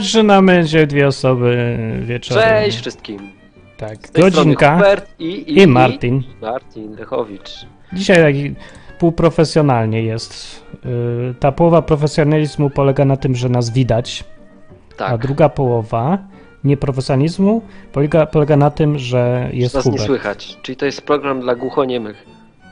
Zaczynamy się dwie osoby wieczorem. Cześć wszystkim. Tak, Z tej strony godzinka Hubert i, i, i Martin. I Martin Lechowicz. Dzisiaj taki półprofesjonalnie jest. Yy, Ta połowa profesjonalizmu polega na tym, że nas widać, a Tak, druga połowa nieprofesjonalizmu polega, polega na tym, że jest nas nie Hubert. słychać. Czyli to jest program dla głuchoniemych.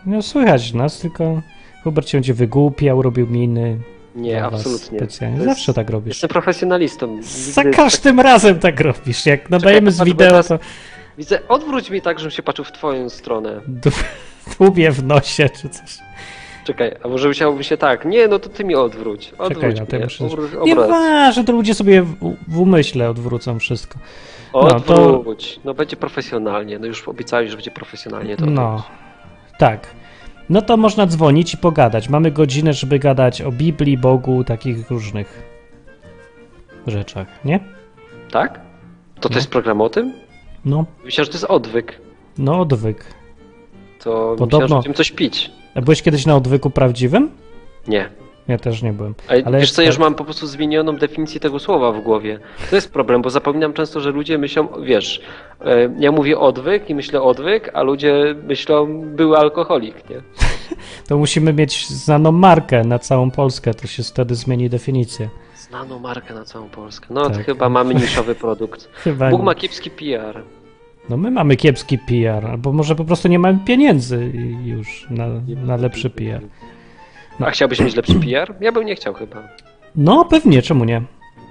No słychać nas, tylko Hubert się będzie wygłupiał, robił miny. Nie, absolutnie. Specjalnie. Zawsze tak robisz. Jestem profesjonalistą. Za każdym razem tak robisz. Jak nadajemy z patrz, bo wideo, to Widzę, odwróć mi tak, żebym się patrzył w twoją stronę. dłubię w nosie czy coś. Czekaj, a może musiałoby się tak. Nie, no to ty mi odwróć. Odwróć Czekaj, no to muszę... Obróć. Nieważne, to ludzie sobie w, w umyśle odwrócą wszystko. No, to-. No będzie profesjonalnie. No już obiecałeś, że będzie profesjonalnie. To No, odwróć. tak. No to można dzwonić i pogadać. Mamy godzinę, żeby gadać o Biblii, Bogu, takich różnych rzeczach, nie? Tak? To to No. jest program o tym? No, Myślałem, że to jest odwyk. no odwyk. To Podobno- myślałem, że będziemy coś pić. A byłeś kiedyś na odwyku prawdziwym? Nie. Ja też nie byłem. Ale, wiesz co, tak- już mam po prostu zmienioną definicję tego słowa w głowie. To jest problem, bo zapominam często, że ludzie myślą, wiesz, e, ja mówię odwyk i myślę odwyk, a ludzie myślą były alkoholik, nie? To musimy mieć znaną markę na całą Polskę, to się wtedy zmieni definicja. Znaną markę na całą Polskę. No to Tak. chyba mamy niszowy produkt. Chyba Bóg ma kiepski PR. No my mamy kiepski PR, albo może po prostu nie mamy pieniędzy już na, na lepszy PR. No. A chciałbyś mieć lepszy PR? Ja bym nie chciał chyba. No pewnie, czemu nie?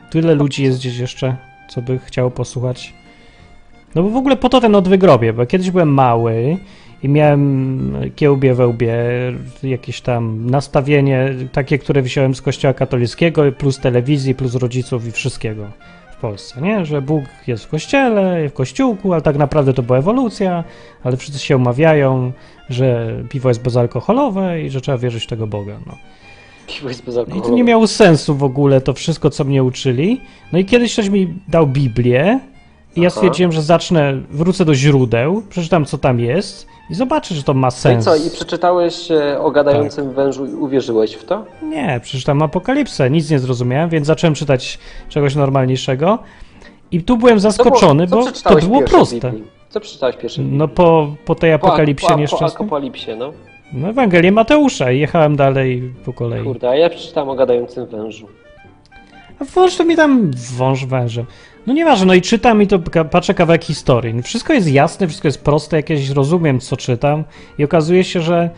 Tyle ludzi jest gdzieś jeszcze, co by chciało posłuchać. No bo w ogóle po to ten odwyk robię, bo kiedyś byłem mały i miałem kiełbie we łbie, jakieś tam nastawienie takie, które wziąłem z kościoła katolickiego, plus telewizji, plus rodziców i wszystkiego w Polsce, nie? Że Bóg jest w kościele, w kościółku, ale tak naprawdę to była ewolucja, ale wszyscy się umawiają, że piwo jest bezalkoholowe i że trzeba wierzyć w tego Boga, no. Piwo jest No i bezalkoholowe. to nie miało sensu w ogóle to wszystko, co mnie uczyli. No i kiedyś ktoś mi dał Biblię i ja Aha. stwierdziłem, że zacznę, wrócę do źródeł, przeczytam, co tam jest i zobaczę, że to ma No i sens. co, i przeczytałeś e, o gadającym Tak. wężu i uwierzyłeś w to? Nie, przeczytam Apokalipsę, nic nie zrozumiałem, więc zacząłem czytać czegoś normalniejszego i tu byłem zaskoczony, co, bo co to przeczytałeś było proste. Biblii? Co przeczytałeś w pierwszej No po, po tej Po- apokalipsie po, po, nieszczęsnej. Po apokalipsie, no. No Ewangelię Mateusza i jechałem dalej po kolei. Kurde, a ja przeczytałem o gadającym wężu. A wąż to mi tam wąż wężem. No nieważne, no i czytam i to patrzę kawałek historii. No Wszystko jest jasne, wszystko jest proste, jakieś rozumiem, co czytam i okazuje się, że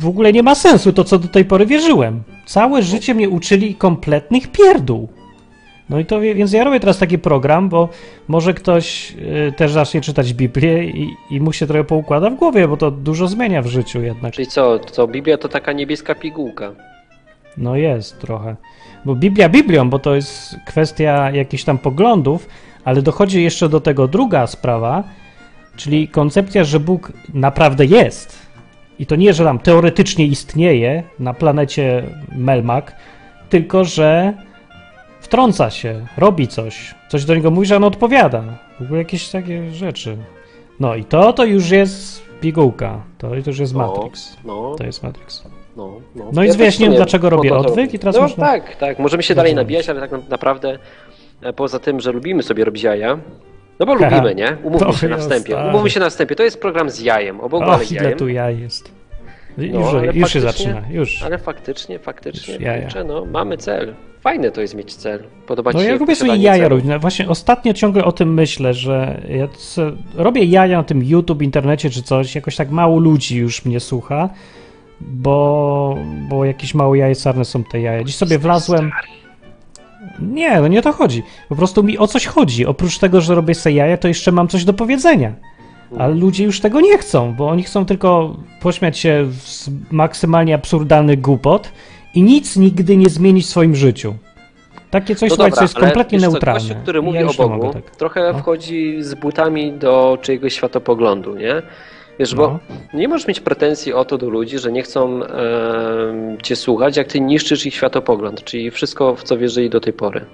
w ogóle nie ma sensu to, co do tej pory wierzyłem. Całe życie mnie uczyli kompletnych pierdół. No i to, więc ja robię teraz taki program, bo może ktoś y, też zacznie czytać Biblię i, i mu się trochę poukłada w głowie, bo to dużo zmienia w życiu jednak. Czyli co, co, Biblia to taka niebieska pigułka. No jest trochę. Bo Biblia Biblią, bo to jest kwestia jakichś tam poglądów, ale dochodzi jeszcze do tego druga sprawa, czyli koncepcja, że Bóg naprawdę jest. I to nie, że tam teoretycznie istnieje na planecie Melmak, tylko że wtrąca się, robi coś, coś do niego mówi, że on odpowiada. W ogóle jakieś takie rzeczy. No i to to już jest pigułka. To, to już jest No, Matrix. No, To jest Matrix. no, no. No i też wyjaśniłem, w sumie dlaczego robię odwyk i teraz no, można- tak, tak. Możemy się dalej nabijać, ale tak na- naprawdę e, poza tym, że lubimy sobie robić jaja, no bo lubimy, nie? Umówmy To się na wstępie. Umówmy się na wstępie. To jest program z jajem, o Bogu, ale Och, ile jajem. tu ja jest. No, Już, już się zaczyna, już. Ale faktycznie, faktycznie, Już kurczę, no, mamy cel. Fajne to jest mieć cel. Podoba No ci się ja lubię sobie jaja robić. No właśnie ostatnio ciągle o tym myślę, że ja robię jaja na tym YouTube, internecie czy coś, jakoś tak mało ludzi już mnie słucha, bo, bo jakieś mało jajesarne są te jaja. Dziś sobie wlazłem... Nie, no nie o to chodzi. Po prostu mi o coś chodzi. Oprócz tego, że robię sobie jaja, to jeszcze mam coś do powiedzenia. Ale ludzie już tego nie chcą, bo oni chcą tylko pośmiać się z maksymalnie absurdalnych głupot i nic nigdy nie zmienić w swoim życiu. Takie coś, No dobra, co jest ale kompletnie co, neutralne. Gościu, który mówi ja o Bogu, tak. trochę No. wchodzi z butami do czyjegoś światopoglądu, nie? Wiesz, bo No. nie możesz mieć pretensji o to do ludzi, że nie chcą em, cię słuchać, jak ty niszczysz ich światopogląd, czyli wszystko, w co wierzyli do tej pory.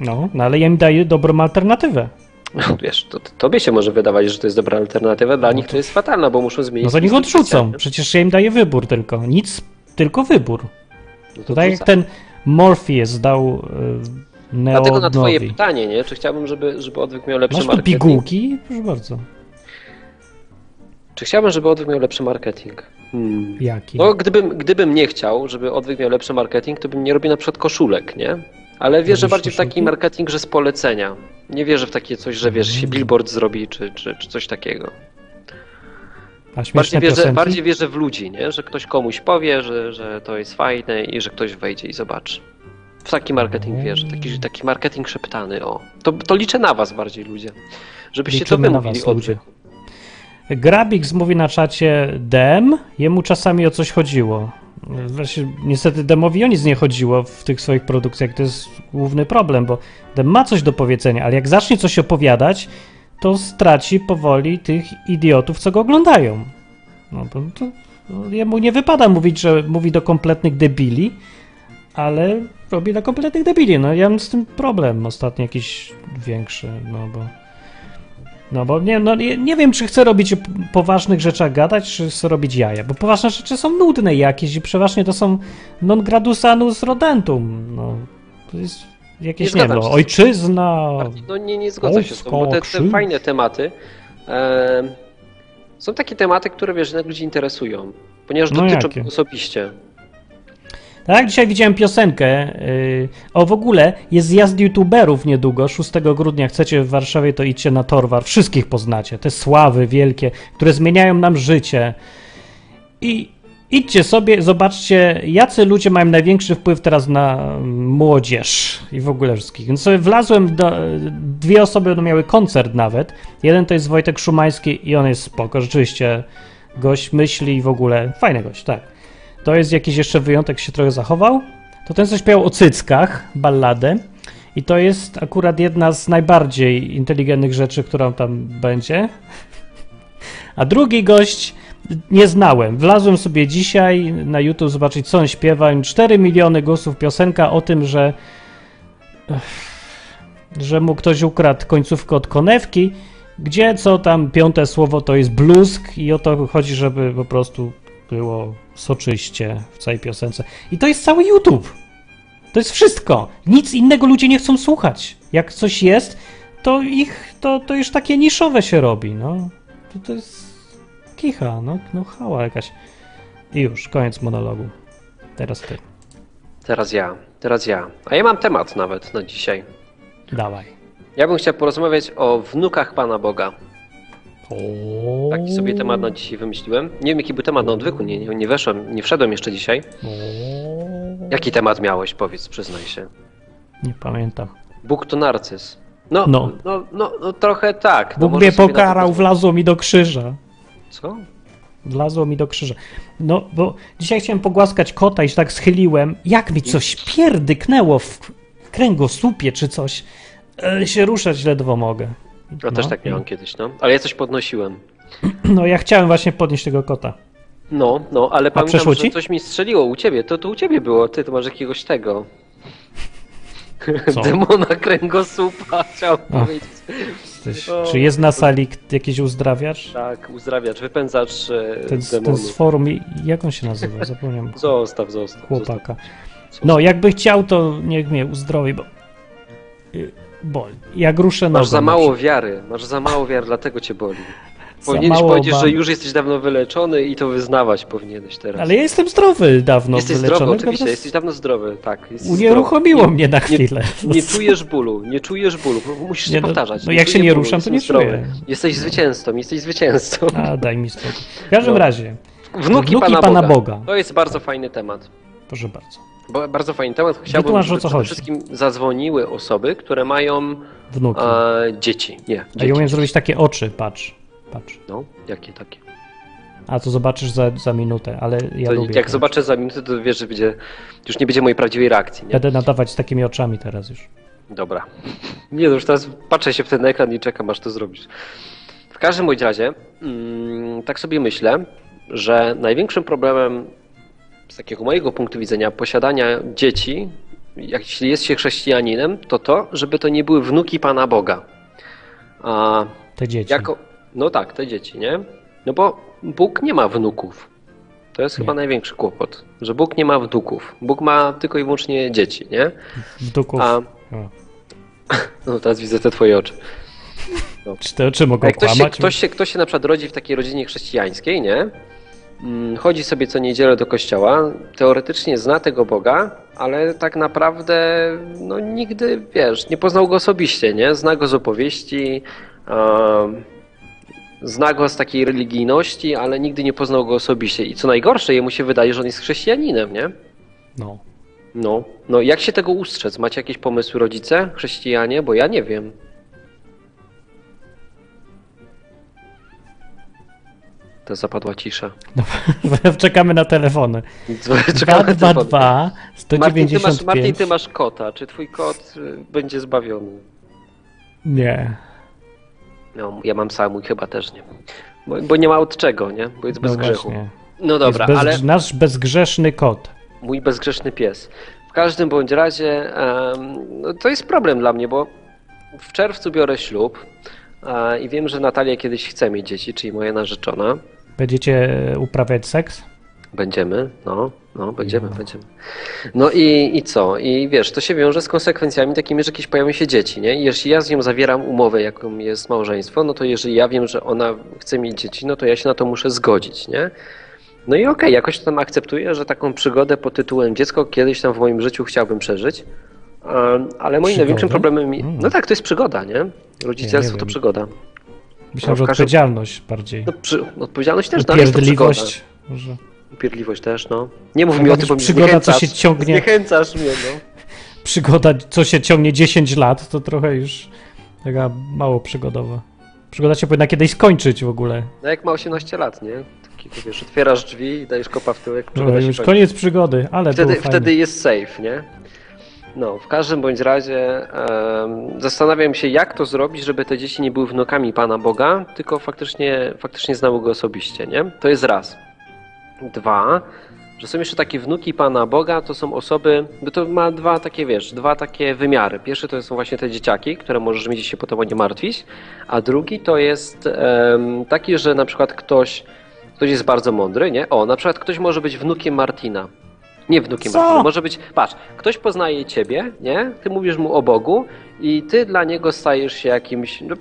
No, no ale ja im daję dobrą alternatywę. Wiesz, to, to tobie się może wydawać, że to jest dobra alternatywa, dla nich to jest fatalna, bo muszą zmienić... No to niech odrzucą. Przecież ja im daję wybór tylko. Nic, tylko wybór. No To tak jak ten Morpheus dał Dlatego na twoje pytanie, nie? Czy chciałbym, żeby, żeby odwyk miał lepszy Masz tu marketing? pigułki? Proszę bardzo. Czy chciałbym, żeby odwyk miał lepszy marketing? Hmm. Jaki? No, gdybym, gdybym nie chciał, żeby odwyk miał lepszy marketing, to bym nie robił na przykład koszulek, nie? Ale wierzę Robisz bardziej w taki marketing, że z polecenia. Nie wierzę w takie coś, że wiesz, się billboard zrobi, czy, czy, czy coś takiego. Bardziej wierzę, piosenki? bardziej wierzę w ludzi, nie? Że ktoś komuś powie, że, że to jest fajne i że ktoś wejdzie i zobaczy. W taki marketing wierzę, taki, taki marketing szeptany, o. To, to liczę na was bardziej, ludzie. Żebyście to Liczymy wy na mówili o ludzie. odwyku. Grabix mówi na czacie Dem, jemu czasami o coś chodziło. Właśnie, niestety Demowi o nic nie chodziło w tych swoich produkcjach, to jest główny problem, bo Dem ma coś do powiedzenia, ale jak zacznie coś opowiadać, to straci powoli tych idiotów, co go oglądają. No to, to no, jemu nie wypada mówić, że mówi do kompletnych debili, ale robi dla kompletnych debili. No ja mam z tym problem ostatnio jakiś większy, no bo... No bo nie, no, nie, nie wiem, czy chcę robić o poważnych rzeczach gadać, czy chcę robić jaja, bo poważne rzeczy są nudne jakieś i przeważnie to są non gradus anus rodentum. No, to jest jakieś, nie, zgadzam wiem, no, ojczyzna, No nie, nie zgodzę się z tobą, bo te, te fajne tematy em, są takie tematy, które wiesz, jednak ludzi interesują, ponieważ No dotyczą jakie? osobiście. Tak, dzisiaj widziałem piosenkę. Yy, o, w ogóle jest zjazd youtuberów niedługo, 6 grudnia. Chcecie w Warszawie, to idźcie na Torwar. Wszystkich poznacie. Te sławy wielkie, które zmieniają nam życie. I idźcie sobie, zobaczcie, jacy ludzie mają największy wpływ teraz na młodzież i w ogóle wszystkich. Więc sobie wlazłem, do, dwie osoby będą miały koncert nawet. Jeden to jest Wojtek Szumański i on jest spoko, rzeczywiście gość myśli i w ogóle fajny gość, tak. To jest jakiś jeszcze wyjątek, się trochę zachował. To ten coś śpiewał o cyckach, balladę. I to jest akurat jedna z najbardziej inteligentnych rzeczy, którą tam będzie. A drugi gość nie znałem. Wlazłem sobie dzisiaj na YouTube zobaczyć, co on śpiewa. 4 miliony głosów piosenka o tym, że że mu ktoś ukradł końcówkę od konewki, gdzie co tam piąte słowo to jest bluzg i o to chodzi, żeby po prostu było soczyście w całej piosence. I to jest cały YouTube. To jest wszystko. Nic innego ludzie nie chcą słuchać. Jak coś jest, to ich, to, to już takie niszowe się robi, no. To, to jest kicha, no, no hała jakaś. I już, koniec monologu. Teraz ty. Teraz ja, teraz ja. A ja mam temat nawet na dzisiaj. Dawaj. Ja bym chciał porozmawiać o wnukach Pana Boga. Taki sobie temat na dzisiaj wymyśliłem. Nie wiem, jaki był temat na odwyku, nie, nie, nie weszłem, nie wszedłem jeszcze dzisiaj. Jaki temat miałeś, powiedz, przyznaj się. Nie pamiętam. Bóg to narcyz. No, No. no, no, no, trochę tak. No, Bóg może mnie pokarał, wlazło mi do krzyża. Co? Wlazło mi do krzyża. No, bo dzisiaj chciałem pogłaskać kota i się tak schyliłem. Jak mi coś pierdyknęło w kręgosłupie czy coś. E, się ruszać ledwo mogę. Ja też No, tak miałem kiedyś, no. Ale ja coś podnosiłem. No, ja chciałem właśnie podnieść tego kota. No, no, ale pamiętam, przeszło że ci? coś mi strzeliło u ciebie. To, to u ciebie było. Ty, to masz jakiegoś tego. Co? Demona kręgosłupa, chciałem Ach. powiedzieć. Jesteś, O, czy jest na sali jakiś uzdrawiacz? Tak, uzdrawiacz, wypędzacz Ten, ten z forum, jak on się nazywa? Zapomniałem. Zostaw, zostaw. Chłopaka. Zostaw. No, jakby chciał, to niech mnie uzdrowi, bo... Boli. Jak ruszę Masz za mało przykład. wiary, masz za mało wiary, dlatego cię boli. Powinieneś powiedzieć, że już jesteś dawno wyleczony i to wyznawać powinieneś teraz. Ale ja jestem zdrowy dawno jesteś wyleczony. zdrowy, tylko oczywiście, jesteś dawno zdrowy, tak. jesteś Unieruchomiło zdrowy. mnie na Nie- chwilę. Nie czujesz bólu, nie czujesz bólu, musisz Nie, się no- powtarzać. no jak się nie bólu, ruszam, to nie zdrowy. czuję. Jesteś zwycięzcą, jesteś zwycięzcą. A, daj mi spokój. W każdym No. razie, Wnuki, Wnuki Pana, Pana Boga. Boga. To jest bardzo fajny temat. proszę bardzo. Bo, bardzo fajny temat. Chciałbym, Wytłumacz, o żeby co przede chodzi. wszystkim zadzwoniły osoby, które mają Wnuki. e, dzieci. Nie, A ja dzieci. umiem zrobić takie oczy, patrz. Patrz. No, jakie takie? A to zobaczysz za, za minutę, ale ja To lubię. jak to. zobaczę za minutę, to wiesz, że będzie, już nie będzie mojej prawdziwej reakcji. Nie? Będę nadawać z takimi oczami teraz już. Dobra. Nie no, już teraz patrzę się w ten ekran i czekam, aż to zrobisz. W każdym bądź razie, mm, tak sobie myślę, że największym problemem z takiego mojego punktu widzenia posiadania dzieci, jak jeśli jest się chrześcijaninem, to to, żeby to nie były wnuki Pana Boga. A Te dzieci. jako, no tak, te dzieci, nie? No bo Bóg nie ma wnuków. To jest Nie. chyba największy kłopot, że Bóg nie ma wnuków. Bóg ma tylko i wyłącznie dzieci, nie? Wnuków. A. No teraz widzę te twoje oczy. Czy te oczy mogą Jak ktoś się, ktoś, się, ktoś się na przykład rodzi w takiej rodzinie chrześcijańskiej, nie? Mm, Chodzi sobie co niedzielę do kościoła, teoretycznie zna tego Boga, ale tak naprawdę no nigdy, wiesz, nie poznał go osobiście, nie? Zna go z opowieści, zna go z takiej religijności, ale nigdy nie poznał go osobiście. I co najgorsze, jemu się wydaje, że on jest chrześcijaninem, nie? No. No, no jak się tego ustrzec? Macie jakieś pomysły rodzice, chrześcijanie? Bo ja nie wiem. To zapadła cisza. Czekamy na telefony. Czekamy na telefon. 222 Martin ty, masz, 195. Martin, ty masz kota. Czy twój kot y, będzie zbawiony? Nie. No, ja mam sam, mój chyba też nie. Bo, bo nie ma od czego, nie? Bo jest bez no grzechu. właśnie. No dobra, jest bez, ale Nasz bezgrzeszny kot. mój bezgrzeszny pies. W każdym bądź razie em, no, to jest problem dla mnie, bo w czerwcu biorę ślub e, i wiem, że Natalia kiedyś chce mieć dzieci, czyli moja narzeczona. Będziecie uprawiać seks? Będziemy, no, no, będziemy, będziemy. No i, i co? I wiesz, to się wiąże z konsekwencjami takimi, że jakieś pojawią się dzieci, nie? I jeśli ja z nią zawieram umowę, jaką jest małżeństwo, no to jeżeli ja wiem, że ona chce mieć dzieci, no to ja się na to muszę zgodzić, nie? No i okej, jakoś tam akceptuję, że taką przygodę pod tytułem dziecko kiedyś tam w moim życiu chciałbym przeżyć, ale moim Przygodę? największym problemem... Mm. No tak, to jest przygoda, nie? Rodzicielstwo to wiem. przygoda. Myślałem, No, że w każdym- odpowiedzialność bardziej. No, przy, odpowiedzialność też dalej jest to przygoda. Może. Upierdliwość też, no. Nie mów mi o tym, bo mnie przygoda, co się ciągnie. Zniechęcasz mnie, no. Przygoda, co się ciągnie 10 lat, to trochę już taka mało przygodowa. Przygoda się powinna kiedyś skończyć w ogóle. No jak ma 18 lat, nie? Takiego, wiesz, otwierasz drzwi i dajesz kopa w tyłek, No, już kończy. koniec przygody, ale Wtedy, wtedy jest safe, nie? No, w każdym bądź razie em, zastanawiam się, jak to zrobić, żeby te dzieci nie były wnukami Pana Boga, tylko faktycznie, faktycznie znały Go osobiście, nie? To jest raz. Dwa, że są jeszcze takie wnuki Pana Boga, to są osoby, bo to ma dwa takie, wiesz, dwa takie wymiary. Pierwszy to są właśnie te dzieciaki, które możesz mieć się potem o nie martwić, a drugi to jest taki, że na przykład ktoś, ktoś jest bardzo mądry, nie? O, na przykład ktoś może być wnukiem Martina. Nie wnukiem Co? Może być, patrz, ktoś poznaje ciebie, nie? Ty mówisz mu o Bogu i ty dla niego stajesz się jakimś, no,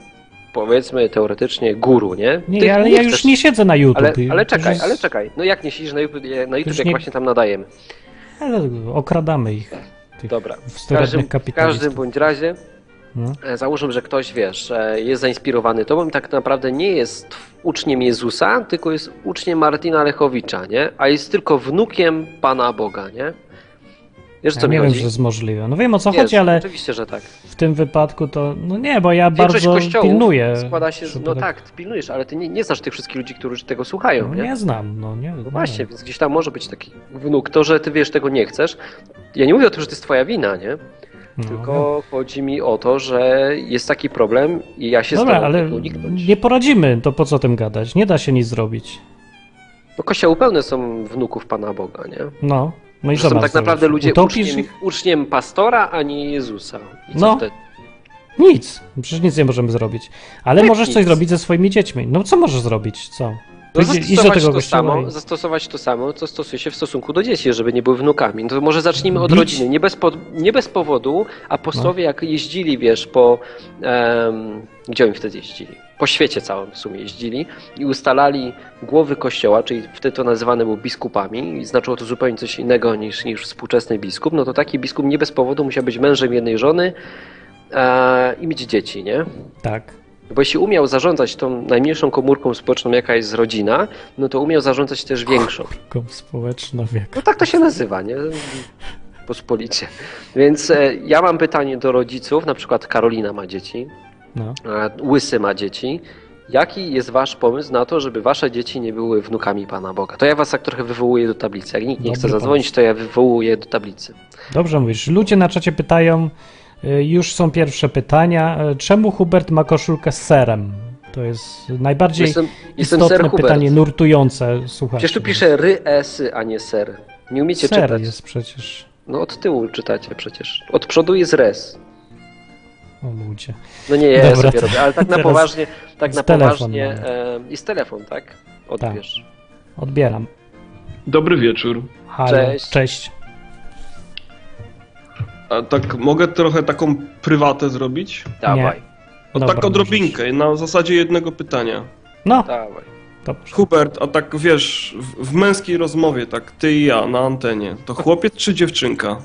powiedzmy teoretycznie guru, nie? Nie, Ty ale ja już chcesz- nie siedzę na YouTube. ale, ale czekaj, jest- ale czekaj. No jak nie siedzisz na YouTube, na YouTube już jak nie- właśnie tam nadajemy? Ale okradamy ich. Dobra. W każdym, w każdym bądź razie No. e, załóżmy, że ktoś, wiesz, e, jest zainspirowany tobą i tak naprawdę nie jest uczniem Jezusa, tylko jest uczniem Martina Lechowicza, nie? A jest tylko wnukiem Pana Boga, nie? Wiesz, co Ja nie wiem, chodzi? że jest możliwe. No wiem o co Jest, chodzi, ale Oczywiście, że tak. w tym wypadku to. No nie, bo ja Większość bardzo kościołów pilnuję. składa się, z- no tak, ty pilnujesz, ale ty nie, nie znasz tych wszystkich ludzi, którzy tego słuchają, No, nie? nie znam, no nie. No właśnie, więc gdzieś tam może być taki wnuk. To, że ty wiesz, tego nie chcesz. Ja nie mówię o tym, że to jest twoja wina, nie? No, Tylko chodzi mi o to, że jest taki problem i ja się Dobra, ale tego uniknąć. nie poradzimy, to po co tym gadać? Nie da się nic zrobić. No kościoły pełne są wnuków Pana Boga, nie? No, no i Że co są tak naprawdę ludzie Utopisz uczniem, ich? uczniem pastora, a nie Jezusa. I co No. wtedy? Nic, przecież nic nie możemy zrobić. Ale Jak możesz coś nic? zrobić ze swoimi dziećmi. No co możesz zrobić? Co? No zastosować, tego to samo, zastosować to samo, co stosuje się w stosunku do dzieci, żeby nie były wnukami. No to może zacznijmy od Bić? rodziny. Nie bez, po, nie bez powodu apostowie jak jeździli, wiesz, po... em, gdzie oni wtedy jeździli? Po świecie całym w sumie jeździli i ustalali głowy kościoła, czyli wtedy to nazywane było biskupami i znaczyło to zupełnie coś innego niż, niż współczesny biskup, no to taki biskup nie bez powodu musiał być mężem jednej żony e, i mieć dzieci, nie? Tak. Bo jeśli umiał zarządzać tą najmniejszą komórką społeczną, jaka jest rodzina, no to umiał zarządzać też większą. Taką społeczną wiek. No tak to się nazywa, nie? Pospolicie. Więc e, ja mam pytanie do rodziców, na przykład Karolina ma dzieci, No. Łysy ma dzieci. Jaki jest wasz pomysł na to, żeby wasze dzieci nie były wnukami Pana Boga? To ja was tak trochę wywołuję do tablicy. Jak nikt nie Dobry chce zadzwonić, to ja wywołuję do tablicy. Dobrze mówisz. Ludzie na czacie pytają, już są pierwsze pytania. y, Czemu Hubert ma koszulkę z serem? To jest najbardziej Jestem, jestem istotne ser Hubert. pytanie, nurtujące słuchaczy. Przecież tu pisze ry, esy, a nie ser. Nie umiecie Ser czytać. jest przecież. No od tyłu czytacie przecież. Od przodu jest res. O ludzie. No nie, ja Dobra, sobie robię, ale tak na poważnie, tak na z telefon poważnie. mamy. E, jest telefon, tak? Odbierz. Odbieram. Dobry wieczór. Halo. Cześć. Cześć. A tak mogę trochę taką prywatę zrobić? Dawaj, O, Dobra, tak odrobinkę, na zasadzie jednego pytania. No, dawaj. dobrze. Hubert, a tak wiesz, w, w męskiej rozmowie, tak ty i ja na antenie, to chłopiec czy dziewczynka?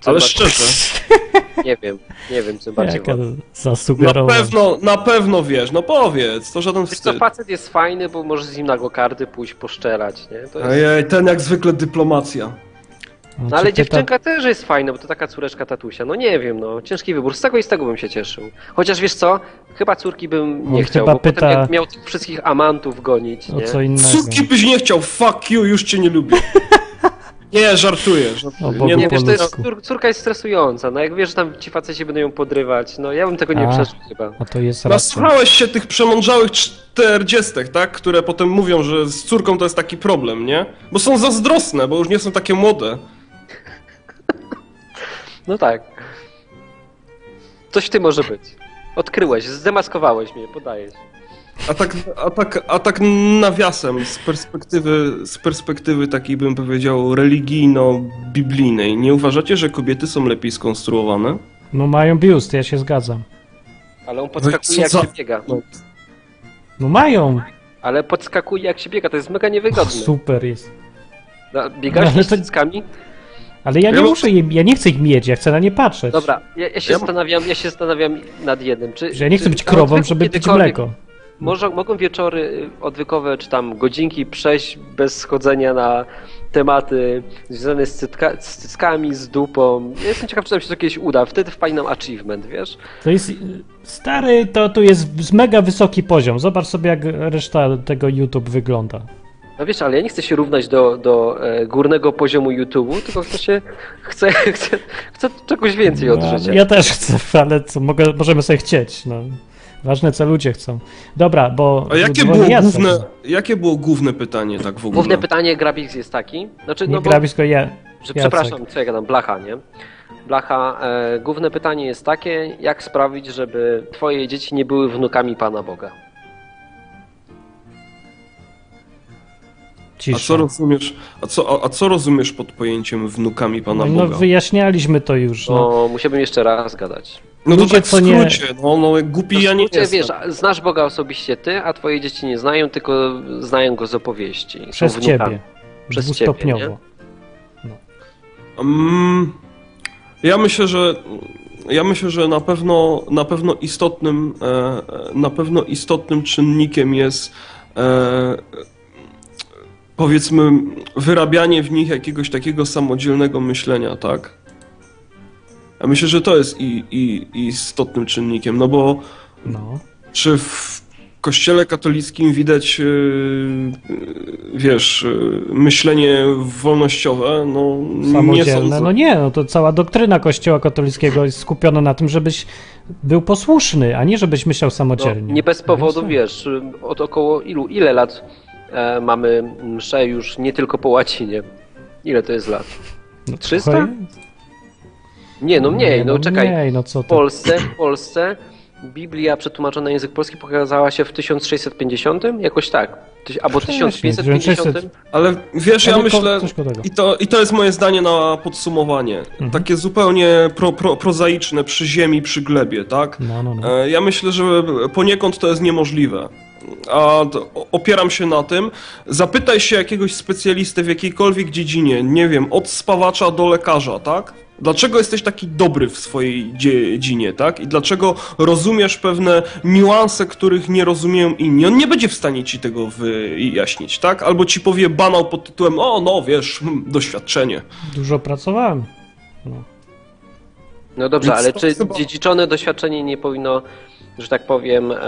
Co Ale ba- szczerze, Nie wiem, nie wiem, co bardziej wolę. na pewno, na pewno wiesz, no powiedz, to żaden Wiesz co, wstyd. facet jest fajny, bo możesz z nim na go karty pójść poszczelać, nie? To jest... Ojej, ten jak zwykle dyplomacja. No, No ale dziewczynka też jest fajna, bo to taka córeczka tatusia. No nie wiem, no ciężki wybór. Z tego i z tego bym się cieszył. Chociaż wiesz co? Chyba córki bym nie On chciał, chyba bo pyta- potem jak miał tych wszystkich amantów gonić, O nie? co innego. Córki byś nie chciał, fuck you, już cię nie lubię. Nie, żartuję, O żartuję. Bogu Nie, Nie wiesz, to jest, cór, córka jest stresująca. No jak wiesz, że tam ci faceci będą ją podrywać, no ja bym tego nie przeżył chyba. A to jest racja. Nasłuchałeś się tych przemądrzałych czterdziestek, tak? Które potem mówią, że z córką to jest taki problem, nie? Bo są zazdrosne, bo już nie są takie młode. No tak. Coś w tym może być. Odkryłeś, zdemaskowałeś mnie, podaję ci. A tak, a tak, a tak nawiasem, z perspektywy, z perspektywy takiej bym powiedział religijno-biblijnej, nie uważacie, że kobiety są lepiej skonstruowane? No mają biust, ja się zgadzam. Ale on podskakuje jak się biega. No mają. Ale podskakuje jak się biega, to jest mega niewygodne. Super jest. No, Biegasz Ale z cyckami? Ale ja nie muszę ja nie chcę ich mieć, ja chcę na nie patrzeć. Dobra, ja, ja się Ja- zastanawiam, ja się zastanawiam nad jednym. Czy, Że ja nie chcę czy być krową, żeby pić kiedykolwiek- mleko. Może, mogą wieczory y, odwykowe, czy tam godzinki przejść bez schodzenia na tematy związane z, cytka, z cyckami, z dupą. Ja jestem ciekaw, czy nam się to kiedyś uda. Wtedy wpali nam achievement, wiesz? To jest y, stary, to tu jest mega wysoki poziom. Zobacz sobie, jak reszta tego YouTube wygląda. No wiesz, ale ja nie chcę się równać do, do e, górnego poziomu YouTube'u, tylko chcę się, chcę, chcę, chcę czegoś więcej od No, życia. Ja też chcę, ale co, mogę, możemy sobie chcieć. No. Ważne, co ludzie chcą. Dobra, bo. A jakie było główne, jakie było główne pytanie tak w ogóle? Główne pytanie Grabix jest taki, znaczy, Nie no bo, gra blisko ja. że, przepraszam, co ja gadam, Blacha, nie? Blacha, e, główne pytanie jest takie, jak sprawić, żeby twoje dzieci nie były wnukami Pana Boga? A Cisza. co rozumiesz, a co, a, a co rozumiesz pod pojęciem wnukami Pana no, Boga? wyjaśnialiśmy to już. No. No, musiałbym jeszcze raz gadać. No to ludzie, tak w co nie- skrócie, no, no jak głupi ja nie skrócie, jestem. wiesz, a- znasz Boga osobiście ty, a twoje dzieci nie znają, tylko znają go z opowieści. Są Przez ciebie. Przez Dwustopniowo. ciebie, Mm, ja myślę, że ja myślę, że na pewno na pewno istotnym e, e, na pewno istotnym czynnikiem jest e, powiedzmy wyrabianie w nich jakiegoś takiego samodzielnego myślenia, tak? Ja myślę, że to jest i, i, istotnym czynnikiem, no bo No. czy w kościele katolickim widać, yy, yy, wiesz, yy, myślenie wolnościowe? No, nie Samodzielne. sądzę. No nie, no to cała doktryna Kościoła katolickiego jest skupiona na tym, żebyś był posłuszny, a nie żebyś myślał No, samodzielnie. nie bez powodu, Więc- wiesz, od około ilu, ile lat mamy mszę już nie tylko po łacinie? Ile to jest lat? No, 300? trochę- Nie, no mniej, no, czekaj. Mniej, no co W? Polsce, w Polsce Biblia przetłumaczona na język polski pokazała się w 1650? Jakoś tak. Albo Wcześniej, 1550? Ale wiesz, ja ko- myślę, i to, i to jest moje zdanie na podsumowanie, Mhm. takie zupełnie pro, pro, prozaiczne, przy ziemi, przy glebie, tak? No, no, no. E, Ja myślę, że poniekąd to jest niemożliwe. A opieram się na tym. Zapytaj się jakiegoś specjalisty w jakiejkolwiek dziedzinie, nie wiem, od spawacza do lekarza, tak? Dlaczego jesteś taki dobry w swojej dziedzinie, tak? I dlaczego rozumiesz pewne niuanse, których nie rozumieją inni? On nie będzie w stanie ci tego wyjaśnić, tak? Albo ci powie banał pod tytułem, o no wiesz, hmm, doświadczenie. Dużo pracowałem. No dobrze, Więc ale czy chyba- dziedziczone doświadczenie nie powinno, że tak powiem, em,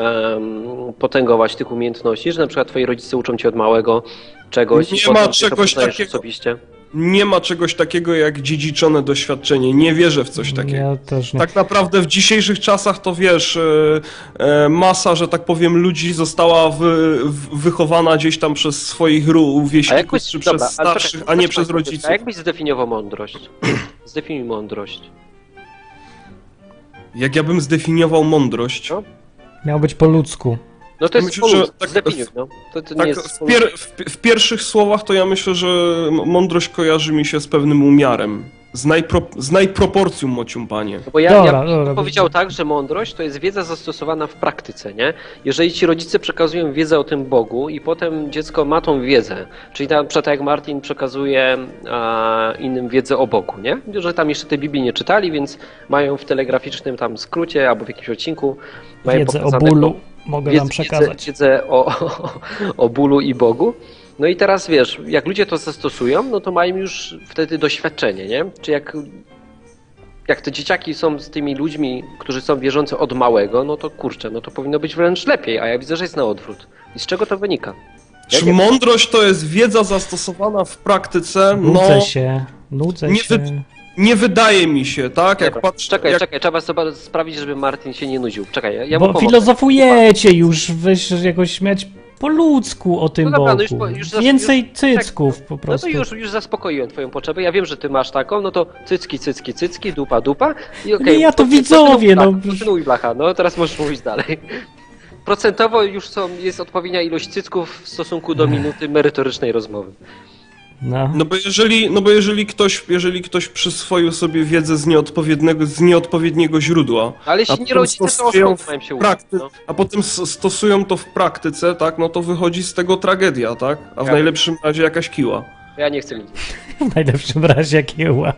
potęgować tych umiejętności, że na przykład twoi rodzice uczą cię od małego czegoś Nie i ma potem ty to czegoś takiego. osobiście? Nie ma czegoś takiego jak dziedziczone doświadczenie. Nie wierzę w coś takiego. Ja też nie. Tak naprawdę w dzisiejszych czasach to wiesz, e, e, masa, że tak powiem, ludzi została wy, wychowana gdzieś tam przez swoich rówieśników, czy dobra, przez starszych, czekaj, a nie przez rodziców. A jakbyś zdefiniował mądrość? Zdefiniuj mądrość. Jak ja bym zdefiniował mądrość? No. Miał być po ludzku. No to jest Myślę, że Myślę, tak- zdefiniuj, no. To, to nie Tak, jest... w, pier, w, w pierwszych słowach to ja myślę, że mądrość kojarzy mi się z pewnym umiarem. Z, najpro, z najproporcją mocium, panie. No Bo ja, Dobra, ja bym dobra. powiedział tak, że mądrość to jest wiedza zastosowana w praktyce, nie? Jeżeli ci rodzice przekazują wiedzę o tym Bogu i potem dziecko ma tą wiedzę, czyli na przykład jak Martin przekazuje a, innym wiedzę o Bogu, nie? Że tam jeszcze tej Biblii nie czytali, więc mają w telegraficznym tam skrócie albo w jakimś odcinku mają Wiedzę o pokazane bólu Bo- mogę wiedzę, wam przekazać. Wiedzę, wiedzę o, o, o bólu i Bogu. No i teraz wiesz, jak ludzie to zastosują, no to mają już wtedy doświadczenie, nie? Czy jak, jak te dzieciaki są z tymi ludźmi, którzy są wierzący od małego, no to kurczę, no to powinno być wręcz lepiej, a ja widzę, że jest na odwrót. I z czego to wynika? Ja Czy mądrość to jest wiedza zastosowana w praktyce? No, Nudzę się, nudzę nie się. wy- nie wydaje mi się, tak? Jak Dobra, patrzę, czekaj, jak... czekaj, trzeba sobie sprawić, żeby Martin się nie nudził. Czekaj, ja, ja mu Bo filozofujecie już, weź jakoś śmiać po ludzku o tym No dobra, no Bogu. już już Więcej już- cycków po No to prostu. już, już zaspokoiłem twoją potrzebę. Ja wiem, że ty masz taką, no to cycki, cycki, cycki, dupa, dupa. I Nie, okej. ja to kontynu- widzowie, kontynuuj, no. blacha, Kontynuuj blacha, no teraz możesz mówić dalej. Procentowo już są, jest odpowiednia ilość cycków w stosunku do minuty merytorycznej rozmowy. No. No bo jeżeli, no bo jeżeli ktoś, jeżeli ktoś przyswoił sobie wiedzę z nieodpowiedniego, z nieodpowiedniego źródła, Ale A jeśli nie potem rodzice, to mają się prakty, No? a potem stosują to w praktyce, tak, no to wychodzi z tego tragedia, tak? A w Ja- najlepszym razie jakaś kiła. Ja nie chcę nic. W najlepszym razie kieła.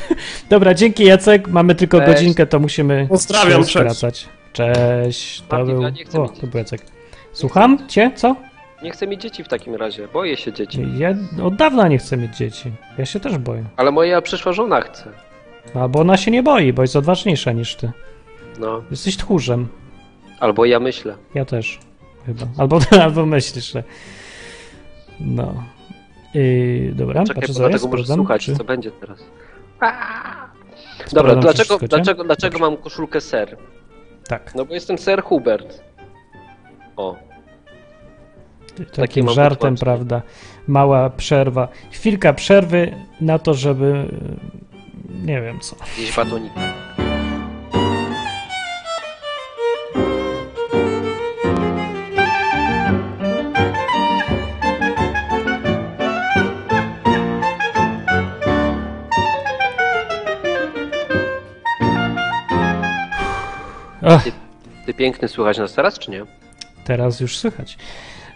Dobra, dzięki Jacek. Mamy tylko Cześć. godzinkę, to musimy Pozdrawiam, się skracać. Cześć. To Martin, był... ja nie chcę O, to był Jacek. Słucham cię? Co? Nie chcę mieć dzieci w takim razie. Boję się dzieci. Ja od dawna nie chcę mieć dzieci. Ja się też boję. Ale moja przyszła żona chce. Albo ona się nie boi, bo jest odważniejsza niż ty. No. Jesteś tchórzem. Albo ja myślę. Ja też. Chyba. Albo, albo myślisz, że... No. Yy, dobra, Czekaj, patrzę bo jest, dlatego możesz sprawdzam, słuchać, czy- co będzie teraz. Sprawdzam, Dobra, czy dlaczego, wszystko, dlaczego, dlaczego mam koszulkę ser? Tak, No bo jestem ser Hubert. O. takim mam żartem, prawda? Mała przerwa. Chwilka przerwy na to, żeby... Nie wiem co. Gdzieś batonika. Ach, Ty piękny słychać nas teraz, czy nie? teraz już słychać.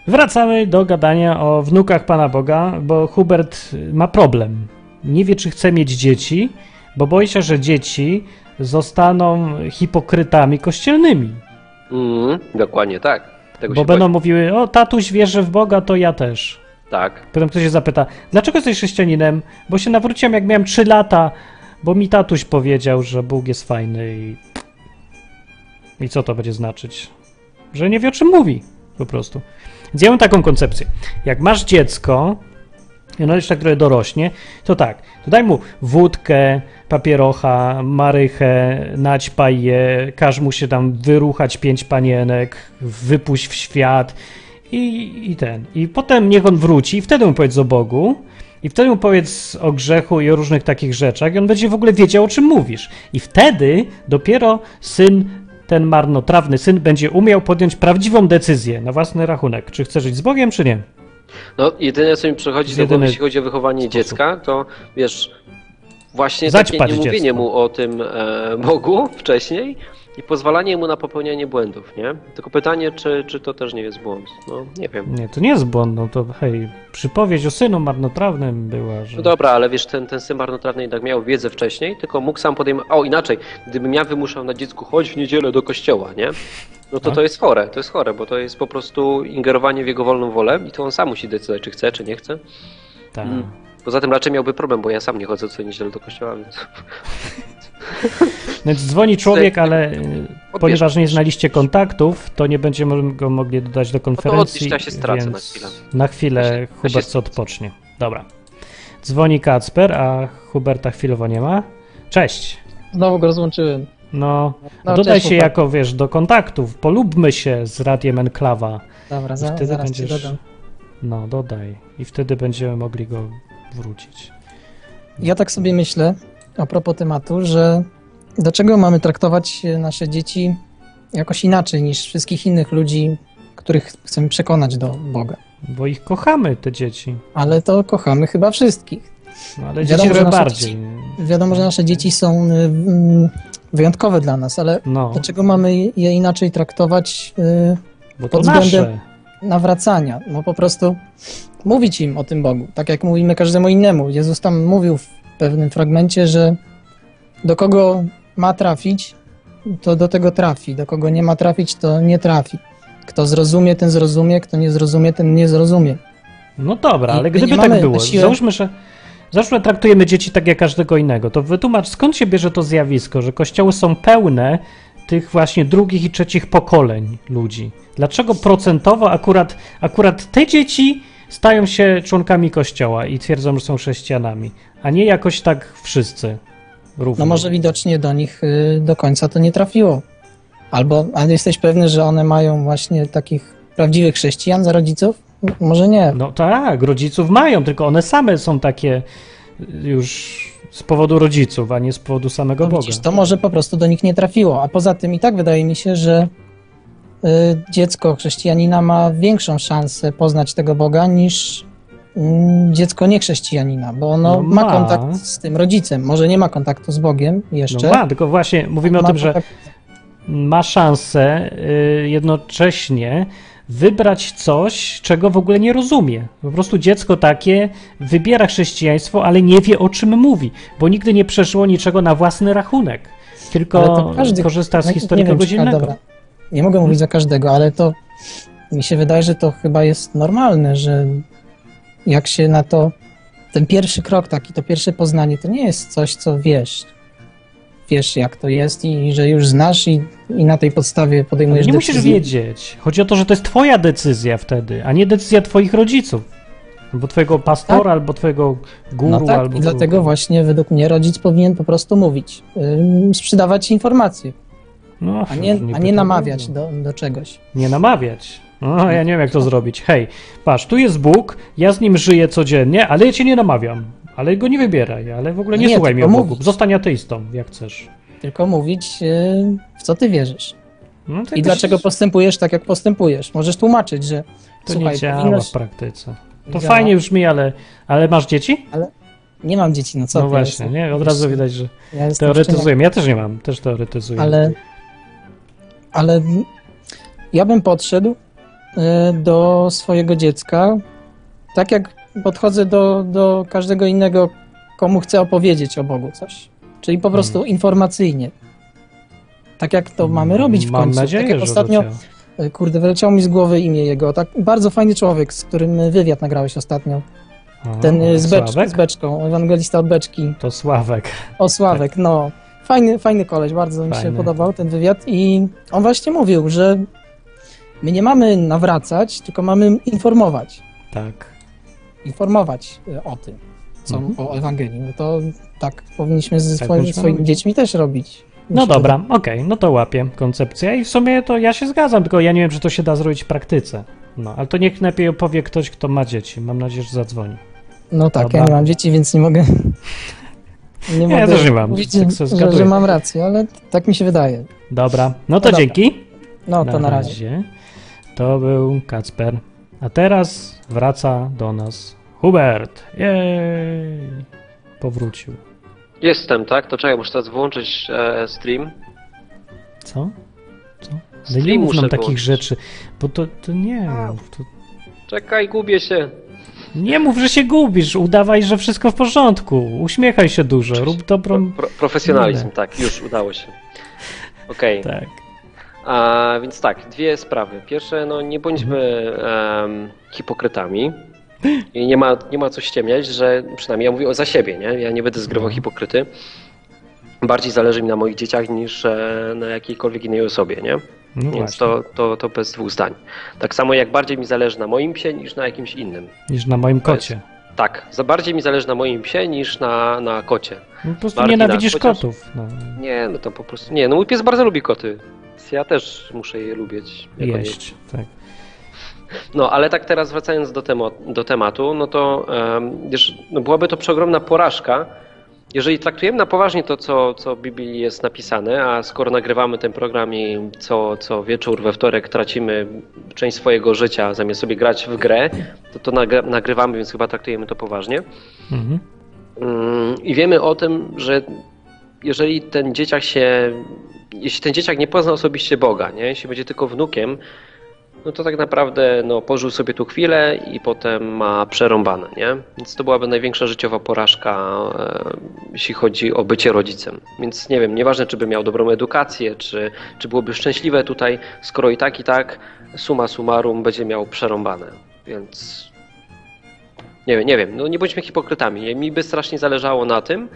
Wracamy do gadania o wnukach Pana Boga, bo Hubert ma problem. Nie wie, czy chce mieć dzieci, bo boi się, że dzieci zostaną hipokrytami kościelnymi. Mm, dokładnie tak. Tego Bo będą boję. mówiły, o tatuś wierzy w Boga, to ja też. Tak. Potem ktoś się zapyta, dlaczego jesteś chrześcijaninem? Bo się nawróciłem jak miałem 3 lata, bo mi tatuś powiedział, że Bóg jest fajny i... I co to będzie znaczyć? Że nie wie o czym mówi, po prostu. Mam taką koncepcję. Jak masz dziecko, i ono jeszcze trochę dorośnie, to tak, to daj mu wódkę, papierocha, marychę, naćpaj je, każ mu się tam wyruchać pięć panienek, wypuść w świat i, i ten. I potem niech on wróci i wtedy mu powiedz o Bogu i wtedy mu powiedz o grzechu i o różnych takich rzeczach i on będzie w ogóle wiedział, o czym mówisz. I wtedy dopiero syn, ten marnotrawny syn, będzie umiał podjąć prawdziwą decyzję na własny rachunek, czy chce żyć z Bogiem, czy nie. No, jedyne co mi przychodzi do głowy, jeśli chodzi o wychowanie sposób. dziecka, to wiesz, właśnie Zaćpać takie niemówienie dziecko. mu o tym e, Bogu wcześniej i pozwalanie mu na popełnianie błędów, nie? Tylko pytanie, czy, czy to też nie jest błąd. No, nie wiem. Nie, to nie jest błąd, no to hej, przypowieść o synu marnotrawnym była, że... No dobra, ale wiesz, ten, ten syn marnotrawny jednak miał wiedzę wcześniej, tylko mógł sam podejmować. O, inaczej, gdybym ja wymuszał na dziecku, chodź w niedzielę do kościoła, nie? No to Tak. to jest chore, to jest chore, bo to jest po prostu ingerowanie w jego wolną wolę i to on sam musi decydować, czy chce, czy nie chce. Tak. Mm. Poza tym raczej miałby problem, bo ja sam nie chodzę co niedzielę do kościoła, więc... Więc dzwoni człowiek, ale y, ponieważ nie znaliście kontaktów, to nie będziemy go mogli dodać do konferencji. odliczcie, ja się stracę na chwilę. Na chwilę Ja się- ja Hubert się co odpocznie. Dobra. Dzwoni Kacper, a Huberta chwilowo nie ma. Cześć. Znowu go rozłączyłem. No, No, dodaj cześć, się chłopak. jako, wiesz, do kontaktów. Polubmy się z Radiem Enklawa. Dobra, I za, wtedy zaraz będziesz... ci dodam. No, dodaj. I wtedy będziemy mogli go wrócić. Ja tak sobie myślę, a propos tematu, że dlaczego mamy traktować nasze dzieci jakoś inaczej niż wszystkich innych ludzi, których chcemy przekonać do Boga. Bo ich kochamy, te dzieci. Ale to kochamy chyba wszystkich. No, ale Wiadomo, dzieci że bardziej. wiadomo, że nasze dzieci są y, mm, wyjątkowe dla nas, ale No, dlaczego mamy je inaczej traktować y, bo to pod nasze. względem- nawracania? No po prostu mówić im o tym Bogu, tak jak mówimy każdemu innemu. Jezus tam mówił w pewnym fragmencie, że do kogo ma trafić, to do tego trafi, do kogo nie ma trafić, to nie trafi. Kto zrozumie, ten zrozumie, kto nie zrozumie, ten nie zrozumie. No dobra, I ale gdyby tak było, siłę- załóżmy, że traktujemy dzieci tak jak każdego innego. To wytłumacz, skąd się bierze to zjawisko, że kościoły są pełne tych właśnie drugich i trzecich pokoleń ludzi? Dlaczego procentowo akurat, akurat te dzieci stają się członkami kościoła i twierdzą, że są chrześcijanami, a nie jakoś tak wszyscy równo? No może widocznie do nich y, do końca to nie trafiło. Albo, ale jesteś pewny, że one mają właśnie takich prawdziwych chrześcijan za rodziców? Może nie. No tak, rodziców mają, tylko one same są takie już z powodu rodziców, a nie z powodu samego No Boga. widzisz, to może po prostu do nich nie trafiło. A poza tym i tak wydaje mi się, że y, dziecko chrześcijanina ma większą szansę poznać tego Boga niż mm, dziecko niechrześcijanina, bo ono No ma. ma. kontakt z tym rodzicem. Może nie ma kontaktu z Bogiem jeszcze. No ma, tylko właśnie mówimy o tym, że kontakt- ma szansę y, jednocześnie wybrać coś, czego w ogóle nie rozumie. Po prostu dziecko takie wybiera chrześcijaństwo, ale nie wie o czym mówi, bo nigdy nie przeżyło niczego na własny rachunek, tylko każdy- korzysta z historii kogoś innego. Nie mogę mówić za każdego, ale to mi się wydaje, że to chyba jest normalne, że jak się na to, ten pierwszy krok taki, to pierwsze poznanie, to nie jest coś, co wiesz. Wiesz, jak to jest i, że już znasz i, i na tej podstawie podejmujesz nie musisz decyzję. wiedzieć. Chodzi o to, że to jest twoja decyzja wtedy, a nie decyzja twoich rodziców. Albo twojego pastora, Tak. albo twojego guru, No tak, albo i dlatego kogo. właśnie według mnie rodzic powinien po prostu mówić, ym, sprzedawać informacje, no, a nie, a nie namawiać do, do czegoś. Nie namawiać. No, ja nie wiem, jak to zrobić. Hej, patrz, tu jest Bóg, ja z nim żyję codziennie, ale ja cię nie namawiam. Ale go nie wybieraj, ale w ogóle nie, Nie, słuchaj mnie mówić. Zostań ateistą, jak chcesz. Tylko mówić, yy, w co ty wierzysz. No, I dlaczego postępujesz tak, jak postępujesz? Możesz tłumaczyć, że To słuchaj, nie działa powinnoś... w praktyce. To Nie fajnie działa. brzmi, ale, ale masz dzieci? Nie mam dzieci, no co no właśnie, nie? Od razu widać, że Ja jestem teoretyzujemy. Ja też nie mam, też teoretyzuję. Ale, ale ja bym podszedł e, do swojego dziecka tak, jak podchodzę do, do każdego innego, komu chcę opowiedzieć o Bogu coś. Czyli po prostu Hmm. informacyjnie. Tak jak to mamy robić w Mam końcu. nadzieję, tak jak że ostatnio, e, kurde, wyleciało mi z głowy imię jego. Tak, bardzo fajny człowiek, z którym wywiad nagrałeś ostatnio. A, Ten e, z, becz, Sławek? z beczką, ewangelista od beczki. To Sławek. O, Sławek, no. Fajny, fajny koleś, bardzo mi Fajny. się podobał ten wywiad i on właśnie mówił, że my nie mamy nawracać, tylko mamy informować. Tak. Informować e, o tym, co Mhm. o Ewangelii. No to tak powinniśmy ze Tak swoimi, swoimi dziećmi też robić. No Myślę, dobra, okej, no to łapię koncepcja i w sumie to ja się zgadzam, tylko ja nie wiem, czy to się da zrobić w praktyce. No, ale to niech lepiej opowie ktoś, kto ma dzieci. Mam nadzieję, że zadzwoni. No tak, Dobra. ja nie mam dzieci, więc nie mogę. Nie Ja mogę też nie mam, mówić, tak że, że mam rację, ale tak mi się wydaje. Dobra, no to dobra. dzięki. No to na razie. To był Kacper. A teraz wraca do nas Hubert. Jej! Powrócił. Jestem, tak? To czekaj, muszę teraz wyłączyć e, stream. Co? Co? Ale nie Stream mów nam muszę takich wyłączyć. rzeczy, bo to, to nie mów. To Czekaj, gubię się. nie mów, że się gubisz. Udawaj, że wszystko w porządku. Uśmiechaj się dużo. Rób dobrą... Pro, profesjonalizm, tak, już udało się. Okej, Tak. A więc tak, dwie sprawy. Pierwsze, no nie bądźmy em, hipokrytami. I nie ma, nie ma co ściemniać, że przynajmniej ja mówię o za siebie, nie? Ja nie będę zgrywał hipokryty. Bardziej zależy mi na moich dzieciach niż e, na jakiejkolwiek innej osobie, nie? No Więc to, to, to bez dwóch zdań. Tak samo jak bardziej mi zależy na moim psie niż na jakimś innym. Niż na moim jest- kocie. Tak, za bardziej mi zależy na moim psie niż na, na kocie. No, po prostu Martina, nienawidzisz chociaż- kotów. No, Nie, no to po prostu. Nie, no mój pies bardzo lubi koty. Więc Ja też muszę je lubić. jeść. Tak. No, ale tak teraz wracając do, temo, do tematu, no to em, wiesz, no byłaby to przeogromna porażka, jeżeli traktujemy na poważnie to, co, co w Biblii jest napisane, a skoro nagrywamy ten program i co, co wieczór we wtorek tracimy część swojego życia zamiast sobie grać w grę, to to nagrywamy, więc chyba traktujemy to poważnie. Mhm. Mm, I wiemy o tym, że jeżeli ten dzieciak się, jeśli ten dzieciak nie pozna osobiście Boga, nie? jeśli będzie tylko wnukiem, no to tak naprawdę no, pożył sobie tu chwilę i potem ma przerąbane, nie? Więc to byłaby największa życiowa porażka, e, jeśli chodzi o bycie rodzicem. Więc nie wiem, nieważne czy by miał dobrą edukację, czy, czy byłoby szczęśliwe tutaj, skoro i tak, i tak, suma summarum będzie miał przerąbane. Więc nie wiem, nie wiem, no nie bądźmy hipokrytami. Mi by strasznie zależało na tym,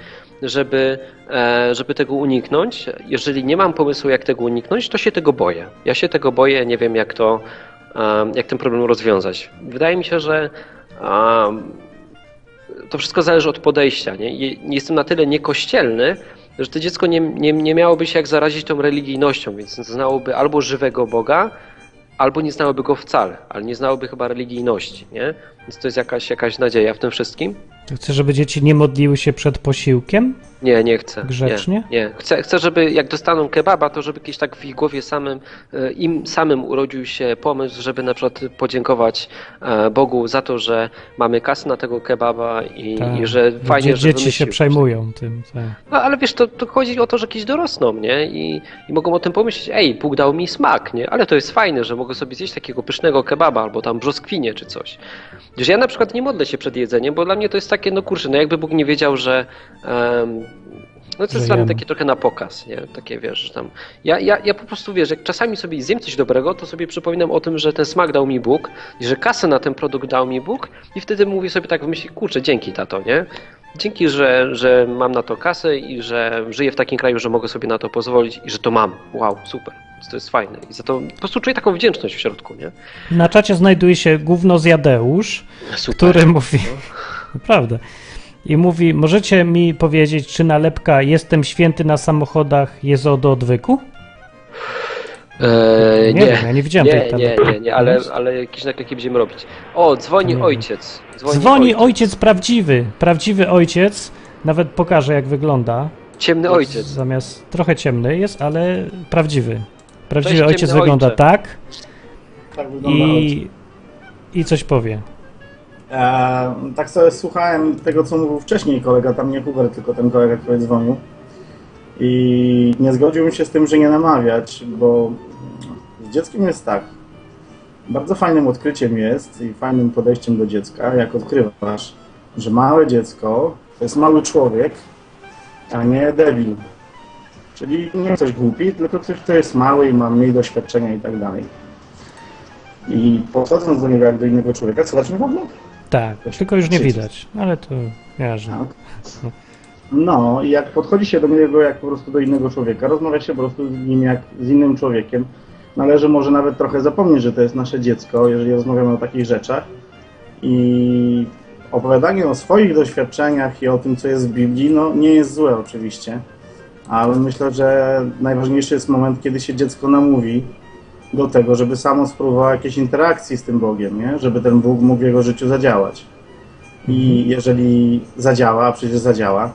żeby, e, żeby tego uniknąć. Jeżeli nie mam pomysłu, jak tego uniknąć, to się tego boję. Ja się tego boję, nie wiem, jak to, e, jak ten problem rozwiązać. Wydaje mi się, że to wszystko zależy od podejścia. Nie? Jestem na tyle niekościelny, że to dziecko nie, nie, nie miałoby się jak zarazić tą religijnością, więc znałoby albo żywego Boga, albo nie znałoby go wcale, ale nie znałoby chyba religijności, nie? Więc to jest jakaś, jakaś nadzieja w tym wszystkim. Chcę, żeby dzieci nie modliły się przed posiłkiem? Nie, nie chcę. Grzecznie? Nie, nie. Chcę, chcę, żeby jak dostaną kebaba, to żeby kiedyś tak w ich głowie samym, e, im samym urodził się pomysł, żeby na przykład podziękować e, Bogu za to, że mamy kasę na tego kebaba i, Tak. i że fajnie, Dzie- że Dzieci się przejmują tym. Tak. No, ale wiesz, to, to chodzi o to, że kiedyś dorosną, nie? I, I mogą o tym pomyśleć, ej, Bóg dał mi smak, nie? Ale to jest fajne, że mogę sobie zjeść takiego pysznego kebaba albo tam brzoskwinie czy coś. Wiesz, ja na przykład nie modlę się przed jedzeniem, bo dla mnie to jest takie, no kurczę, no jakby Bóg nie wiedział, że... em, no to jest dla takie trochę na pokaz, nie? Takie wiesz, że tam. Ja, ja, ja po prostu wiesz, jak czasami sobie zjem coś dobrego, to sobie przypominam o tym, że ten smak dał mi Bóg i że kasę na ten produkt dał mi Bóg i wtedy mówię sobie tak w myśli, kurczę, dzięki tato, nie? Dzięki, że, że mam na to kasę i że żyję w takim kraju, że mogę sobie na to pozwolić i że to mam. Wow, super. To jest fajne. I za to po prostu czuję taką wdzięczność w środku, nie? Na czacie znajduje się gówno zjadeusz, Super. który mówi... Naprawdę. I mówi, możecie mi powiedzieć, czy nalepka jestem święty na samochodach jest od odwyku? Eee, Nie nie, wiem, ja nie widziałem nie, tej nie, nie, nie, ale, ale jakieś naklejki będziemy robić. O, dzwoni Nie. ojciec. Dzwoni, Dzwoni ojciec prawdziwy. Prawdziwy ojciec. Nawet pokażę, jak wygląda. Ciemny ojciec. Zamiast trochę ciemny jest, ale prawdziwy. Prawdziwy Cześć, ojciec wygląda ojcze. tak Tak wygląda ojciec. i, i coś powie. E, tak sobie słuchałem tego, co mówił wcześniej kolega, tam nie Hubert, tylko ten kolega, który dzwonił. I nie zgodziłbym się z tym, że nie namawiać, bo z dzieckiem jest tak. Bardzo fajnym odkryciem jest i fajnym podejściem do dziecka, jak odkrywasz, że małe dziecko to jest mały człowiek, a nie debil. Czyli nie ktoś głupi, tylko ktoś, kto jest mały i ma mniej doświadczenia i tak dalej. I podchodząc do niego jak do innego człowieka, co zacznie w ogóle? Tak, tylko już nie widać, ale to nieważne. Tak. No i jak podchodzi się do niego jak po prostu do innego człowieka, rozmawia się po prostu z nim jak z innym człowiekiem, należy może nawet trochę zapomnieć, że to jest nasze dziecko, jeżeli rozmawiamy o takich rzeczach i opowiadanie o swoich doświadczeniach i o tym, co jest w Biblii, no nie jest złe oczywiście, ale myślę, że najważniejszy jest moment, kiedy się dziecko namówi do tego, żeby samo spróbowało jakiejś interakcji z tym Bogiem, nie? żeby ten Bóg mógł w jego życiu zadziałać. I jeżeli zadziała, a przecież zadziała,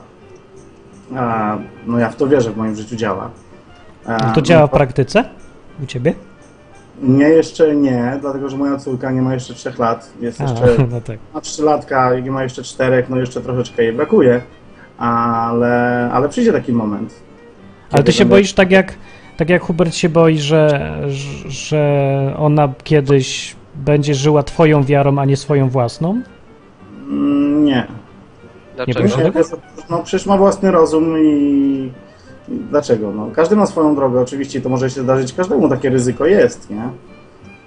a, no ja w to wierzę, w moim życiu działa. A, To działa no w praktyce u ciebie? Nie, jeszcze nie, dlatego że moja córka nie ma jeszcze trzech lat, jest A, jeszcze no tak. ma trzylatka, nie ma jeszcze czterech, no jeszcze troszeczkę jej brakuje, ale, ale przyjdzie taki moment. Ale ty się będę- boisz tak jak, tak jak Hubert się boi, że, że ona kiedyś będzie żyła twoją wiarą, a nie swoją własną? Nie. Dlaczego? tego? No przecież ma własny rozum i i dlaczego? No, każdy ma swoją drogę, oczywiście to może się zdarzyć każdemu, takie ryzyko jest, nie?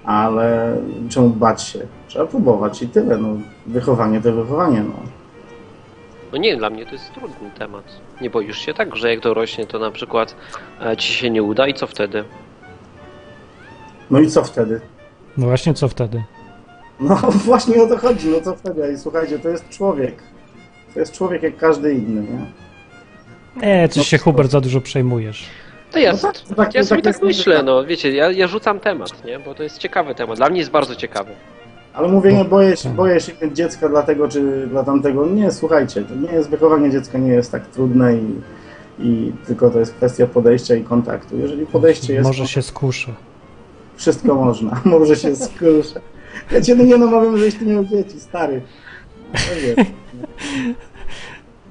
Ale czemu bać się? Trzeba próbować i tyle, no. Wychowanie to wychowanie, no. No nie, dla mnie to jest trudny temat. Nie boisz się tak, że jak dorośnie, to na przykład e, ci się nie uda i co wtedy? No i co wtedy? No właśnie, co wtedy? No właśnie o to chodzi, no co wtedy? I słuchajcie, to jest człowiek. To jest człowiek jak każdy inny, nie? E, coś No, się Hubert za dużo przejmujesz. To ja, No tak, to tak- ja to sobie tak tak jest- myślę, no wiecie, ja, ja rzucam temat, nie? Bo to jest ciekawy temat. Dla mnie jest bardzo ciekawy. Ale mówię, nie boję się, tak. boję się mieć dziecka dlatego czy dla tamtego. Nie, słuchajcie, to nie jest wychowanie dziecka nie jest tak trudne i, i tylko to jest kwestia podejścia i kontaktu. Jeżeli podejście jest, Może się skuszę. wszystko można. Może się skuszę. Ja cię no nie namawiam, żebyś ty miał dzieci, stary. No.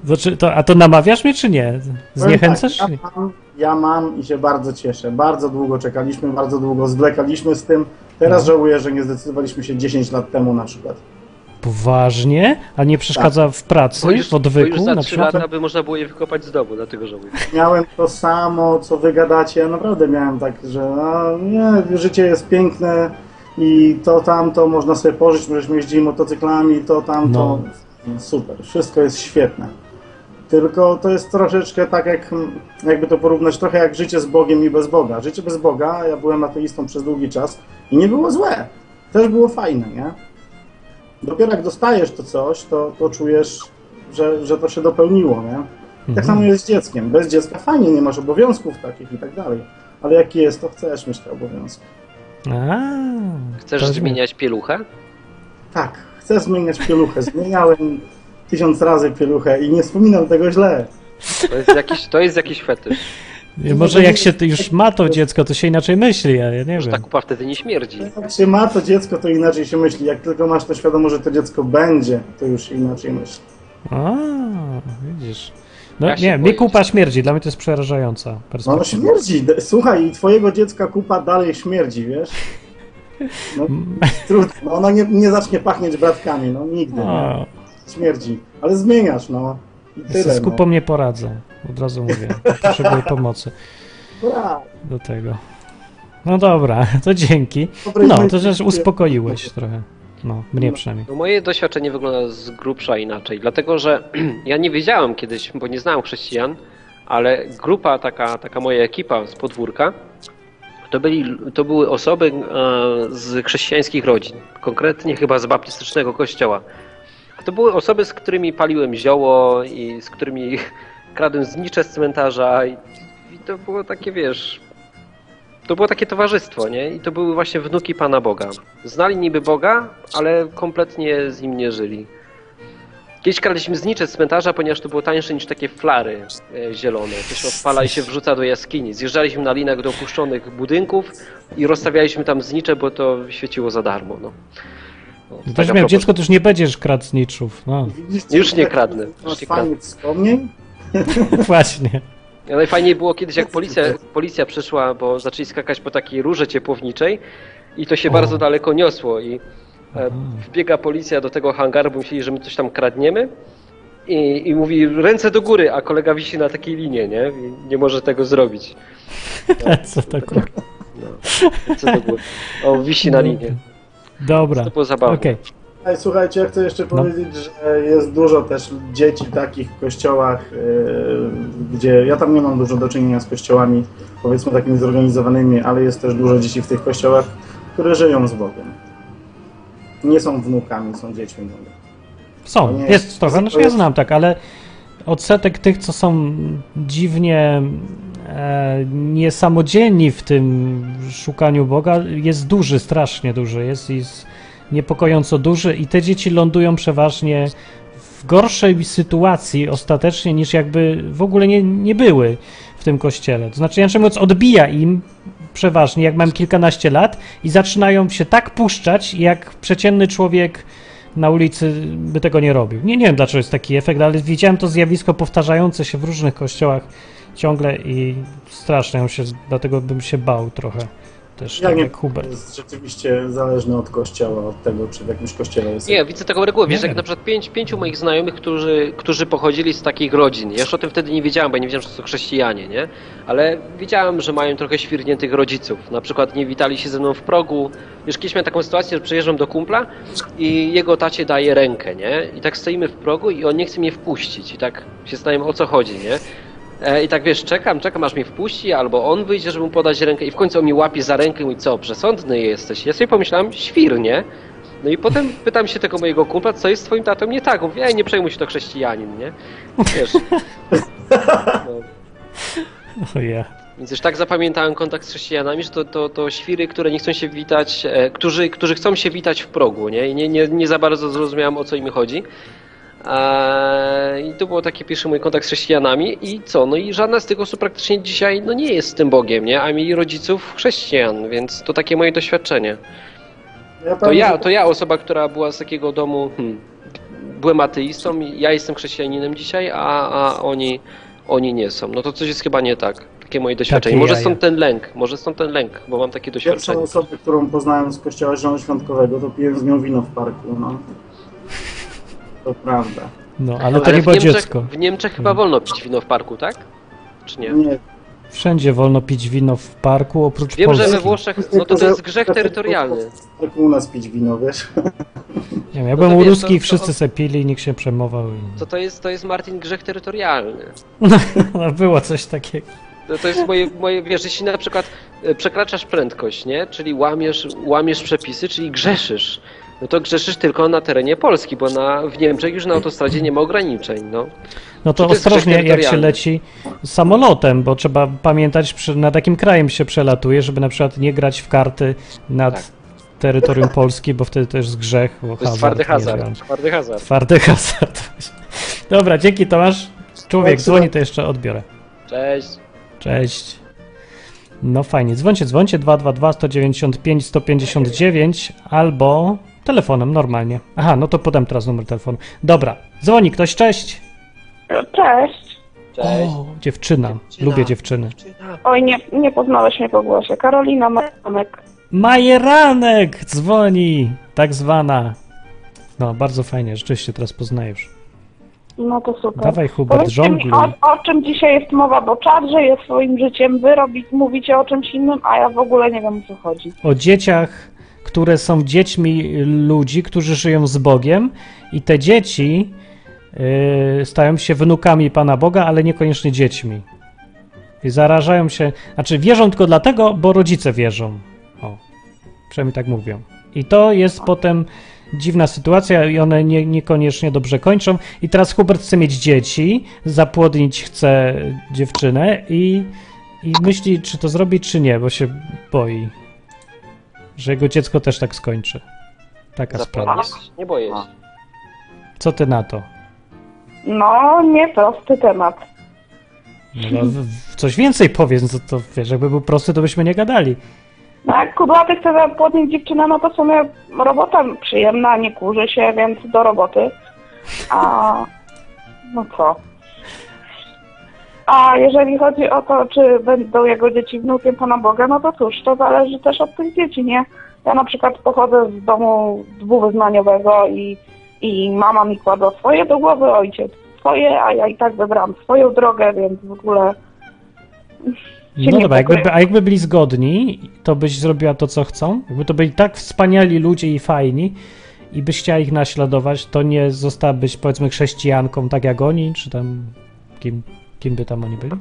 Znaczy, to, a to namawiasz mnie, czy nie? Zniechęcasz? Tak, ja, mam, ja mam i się bardzo cieszę. Bardzo długo czekaliśmy, bardzo długo zwlekaliśmy z tym. Teraz No. żałuję, że nie zdecydowaliśmy się 10 lat temu na przykład. Poważnie? A nie przeszkadza w pracy, Bo już, w bo już odwyku za na 3 przykład? lata by można było je wykopać z domu, dlatego żałuję. Miałem to samo, co wy gadacie. Ja naprawdę miałem tak, że no, nie, życie jest piękne i to tamto można sobie pożyć, żeśmy jeździli motocyklami, to tamto. Super, wszystko jest świetne. Tylko to jest troszeczkę tak, jak, jakby to porównać, trochę jak życie z Bogiem i bez Boga. Życie bez Boga, ja byłem ateistą przez długi czas i nie było złe. Też było fajne, nie? Dopiero jak dostajesz to coś, to, to czujesz, że, że to się dopełniło, nie? Tak Mhm. samo jest z dzieckiem. Bez dziecka fajnie, nie masz obowiązków takich i tak dalej. Ale jak jest, to chcesz mieć te obowiązki. A, Chcesz zmieniać pieluchę? Tak, chcę zmieniać pieluchę. Zmieniałem tysiąc razy pieluchę i nie wspominam tego źle. To jest jakiś, to jest jakiś fetysz. Nie, Może jak się to już ma to dziecko, to się inaczej myśli, ja, ja nie Że wiem. ta kupa wtedy nie śmierdzi. Jak się ma to dziecko, to inaczej się myśli. Jak tylko masz to świadomość, że to dziecko będzie, to już się inaczej myśli. A, widzisz. No Ja się nie, mi boję. kupa śmierdzi, dla mnie to jest przerażająca No ono perspektywa. śmierdzi. D- Słuchaj, i twojego dziecka kupa dalej śmierdzi, wiesz? No, trudno. No, ono nie, nie zacznie pachnieć bratkami, no nigdy. Nie. Śmierdzi. Ale zmieniasz, no. I ja tyle, z kupą nie poradzę, od razu mówię. Potrzebuję pomocy do tego. No dobra, to dzięki. No, to też uspokoiłeś trochę. No, mnie przynajmniej. No moje doświadczenie wygląda z grubsza inaczej, dlatego że ja nie wiedziałem kiedyś, bo nie znałem chrześcijan, ale grupa, taka, taka moja ekipa z podwórka, to, byli, to były osoby e, z chrześcijańskich rodzin, konkretnie chyba z baptystycznego kościoła. To były osoby, z którymi paliłem zioło i z którymi kradłem znicze z cmentarza i, i to było takie, wiesz, to było takie towarzystwo, nie? I to były właśnie wnuki Pana Boga. Znali niby Boga, ale kompletnie z nim nie żyli. Kiedyś kradliśmy znicze z cmentarza, ponieważ to było tańsze niż takie flary e, zielone. To się odpala i się wrzuca do jaskini. Zjeżdżaliśmy na linach do opuszczonych budynków i rozstawialiśmy tam znicze, bo to świeciło za darmo. No. No, miał dziecko, to już nie będziesz kradł zniczów. No, Już nie kradnę, już nie wspomnień? właśnie. A Najfajniej było kiedyś, jak policja, policja przyszła, bo zaczęli skakać po takiej rurze ciepłowniczej i to się O. bardzo daleko niosło i e, wbiega policja do tego hangaru, bo myśleli, że my coś tam kradniemy i, i mówi ręce do góry, a kolega wisi na takiej linie, nie? I nie może tego zrobić. Co to kurwa. No, ręce do góry. O, wisi na linie. Dobra, To było zabawne. okej. Ej, słuchajcie, ja chcę jeszcze No. powiedzieć, że jest dużo też dzieci takich w kościołach, yy, gdzie ja tam nie mam dużo do czynienia z kościołami, powiedzmy takimi zorganizowanymi, ale jest też dużo dzieci w tych kościołach, które żyją z Bogiem. Nie są wnukami, są dziećmi Boga. Są, Nie, jest trochę, to znaczy ja znam tak, ale odsetek tych, co są dziwnie e, niesamodzielni w tym szukaniu Boga jest duży, strasznie duży, jest, jest niepokojąco duży i te dzieci lądują przeważnie w gorszej sytuacji ostatecznie niż jakby w ogóle nie, nie były w tym kościele. To znaczy, inaczej mówiąc, odbija im przeważnie, jak mam kilkanaście lat i zaczynają się tak puszczać, jak przeciętny człowiek na ulicy by tego nie robił. Nie, nie wiem, dlaczego jest taki efekt, ale widziałem to zjawisko powtarzające się w różnych kościołach ciągle i strasznie się, dlatego bym się bał trochę też, Ja tak nie, jak Hubert. to jest rzeczywiście zależne od kościoła, od tego, czy w jakimś kościele jest. Nie, ja widzę taką regułę. Wiesz, Nie. jak na przykład pięć, pięciu moich znajomych, którzy, którzy pochodzili z takich rodzin. Ja już o tym wtedy nie wiedziałem, bo nie wiedziałem, że to są chrześcijanie, nie? Ale wiedziałem, że mają trochę świrniętych rodziców. Na przykład nie witali się ze mną w progu. Wiesz, kiedyś miałem taką sytuację, że przyjeżdżam do kumpla i jego tacie daje rękę, nie? I tak stoimy w progu i on nie chce mnie wpuścić. I tak się zastanawiam, o co chodzi, nie? E, I tak wiesz, czekam, czekam aż mnie wpuści, albo on wyjdzie, żeby mu podać rękę i w końcu on mi łapie za rękę i mówi, co, przesądny jesteś? Ja sobie pomyślałem, świr, nie? No i potem pytam się tego mojego kumpla, co jest z twoim tatą nie tak? Mówi, ej, nie przejmuj się, to chrześcijanin, nie? Wiesz. No, O ja. więc już tak zapamiętałem kontakt z chrześcijanami, że to, to, to świry, które nie chcą się witać, e, którzy, którzy chcą się witać w progu, nie? I nie, nie, nie za bardzo zrozumiałem, o co im chodzi. Eee, I to było taki pierwszy mój kontakt z chrześcijanami i co? No i żadna z tych osób praktycznie dzisiaj no nie jest z tym Bogiem, nie? A mieli rodziców chrześcijan, więc to takie moje doświadczenie. Ja To ja, że- to ja, osoba, która była z takiego domu hmm, byłem ateistą, ja jestem chrześcijaninem dzisiaj, a, a oni, oni nie są. No to coś jest chyba nie tak. Takie moje doświadczenie. Takie Może jaja. stąd ten lęk, może stąd ten lęk, bo mam takie Pierwszą doświadczenie. osobę, którą poznałem z kościoła zielonoświątkowego, to piłem z nią wino w parku, no. To prawda. No, ale to Ale nie w było Niemczech, dziecko. w Niemczech chyba wolno pić wino w parku, tak? Czy nie? Nie, Wszędzie wolno pić wino w parku, oprócz Wiem, Polski. że we Włoszech, no to, to jest grzech terytorialny. parku u nas pić wino, wiesz? Nie wiem, ja No byłem to u wiesz, ruskich, to- wszyscy to- se pili, nikt się przejmował. I... To, to, jest, to jest Martin grzech terytorialny. No, było coś takiego. To, to jest moje, moje, wiesz, jeśli na przykład e, przekraczasz prędkość, nie? Czyli łamiesz, łamiesz przepisy, czyli grzeszysz. No to grzeszysz tylko na terenie Polski, bo na, w Niemczech już na autostradzie nie ma ograniczeń, no. No to to ostrożnie, jak się leci samolotem, bo trzeba pamiętać, przy, nad jakim krajem się przelatuje, żeby na przykład nie grać w karty nad Tak. terytorium Polski, bo wtedy to jest grzech. Bo To jest twardy hazard. hazard. Twardy hazard. Twardy hazard. Dobra, dzięki Tomasz. Człowiek dzwoni, to jeszcze odbiorę. Cześć. Cześć. No fajnie, dzwońcie, dzwońcie 222 195 159 albo telefonem normalnie. Aha, no to podam teraz numer telefonu. Dobra, dzwoni ktoś, cześć. Cześć. Cześć. O, dziewczyna. Dziewczyna. Lubię dziewczyny. Oj, nie, nie poznałeś mnie po głosie. Karolina Majanek. Majeranek dzwoni, tak zwana. No, bardzo fajnie, rzeczywiście teraz poznajesz. No to super. Dawaj Hubert, Powiedzcie mi, żongluj. o, o czym dzisiaj jest mowa, bo czat żyje swoim życiem, wy robi, mówicie o czymś innym, a ja w ogóle nie wiem o co chodzi. O dzieciach, które są dziećmi ludzi, którzy żyją z Bogiem i te dzieci yy, stają się wnukami Pana Boga, ale niekoniecznie dziećmi. I zarażają się, znaczy wierzą tylko dlatego, bo rodzice wierzą. O, przynajmniej tak mówią. I to jest potem dziwna sytuacja i one nie, niekoniecznie dobrze kończą. I teraz Hubert chce mieć dzieci, zapłodnić chce dziewczynę i, i myśli, czy to zrobi, czy nie, bo się boi, że jego dziecko też tak skończy. Taka sprawa. Zapomnisz? Nie boję się. Co ty na to? No, nie prosty temat. No, w- w- coś więcej powiedz, no to wiesz, jakby był prosty, to byśmy nie gadali. No, jak kudłaty chce zapłodnić dziewczynę, no to w sumie robota przyjemna, nie kurzy się, więc do roboty. A no co? A jeżeli chodzi o to, czy będą jego dzieci wnukiem Pana Boga, no to cóż, to zależy też od tych dzieci, nie? Ja na przykład pochodzę z domu dwuwyznaniowego i, i mama mi kładła swoje do głowy, ojciec swoje, a ja i tak wybrałam swoją drogę, więc w ogóle No dobra, jakby, a jakby byli zgodni, to byś zrobiła to, co chcą? Jakby to byli tak wspaniali ludzie i fajni i byś chciała ich naśladować, to nie zostałabyś, powiedzmy, chrześcijanką, tak jak oni, czy tam kim, kim by tam oni byli?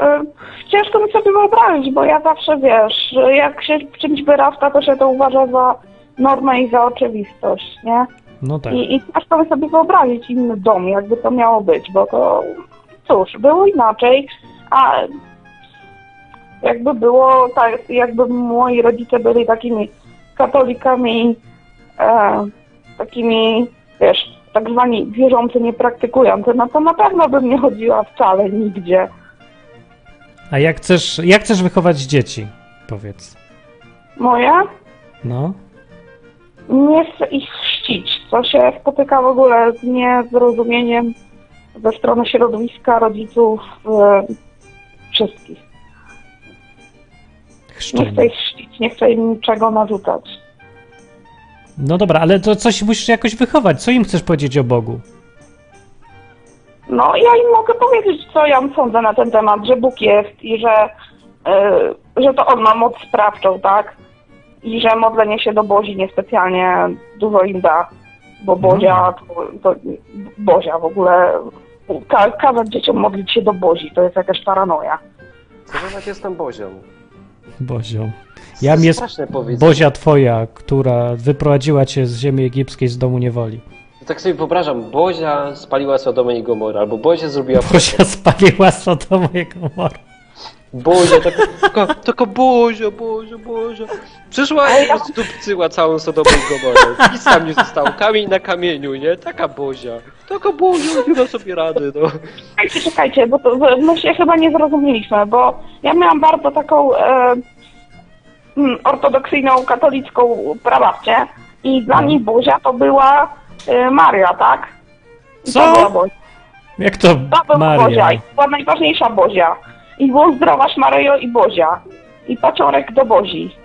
E, Ciężko mi sobie wyobrazić, bo ja zawsze wiesz, jak się czymś wyrasta, to się to uważa za normę i za oczywistość, nie? No tak. I, I ciężko mi sobie wyobrazić inny dom, jakby to miało być, bo to cóż, było inaczej, a jakby było tak, jakby moi rodzice byli takimi katolikami, e, takimi, wiesz, tak zwani wierzący, niepraktykujący, no to na pewno bym nie chodziła wcale nigdzie. A jak chcesz, jak chcesz wychować dzieci? Powiedz. Moja? No. Nie chcę ich chrzcić, co się spotyka w ogóle z niezrozumieniem ze strony środowiska, rodziców, e, wszystkich. Nie Chrzczenie. chcę ich chrzcić, nie chcę im niczego narzucać. No dobra, ale to coś musisz jakoś wychować. Co im chcesz powiedzieć o Bogu? No ja im mogę powiedzieć, co ja sądzę na ten temat, że Bóg jest i że, e, że to On ma moc sprawczą, tak? I że modlenie się do Bozi niespecjalnie dużo im da, bo Bozia, to, to Bozia w ogóle, ka, kazać dzieciom modlić się do Bozi, to jest jakaś paranoja. Co że tak jestem Bozią? Bozią. Jam jest Straszne. Bozia twoja, która wyprowadziła cię z ziemi egipskiej z domu niewoli. Tak sobie wyobrażam, Bozia spaliła Sodomę i Gomorę, albo Bozia zrobiła... Bozia spaliła Sodomę i Gomorę. Bozia, taka, taka, taka Bozia, Bozia, Bozia. Przyszła i zdupcyła całą Sodomę i Gomorę. Nic tam nie zostało, kamień na kamieniu, nie? Taka Bozia. Taka Bozia, nie ma sobie rady, no. Czekajcie, czekajcie, bo to, my się chyba nie zrozumieliśmy, bo ja miałam bardzo taką e, ortodoksyjną, katolicką prababcię i dla niej Bozia to była y, Maria, tak? I Co? To była Bozia. Jak to To była Bozia Maria? i to była najważniejsza Bozia. I było zdrowaś Maryjo i Bozia. I paciorek do Bozi.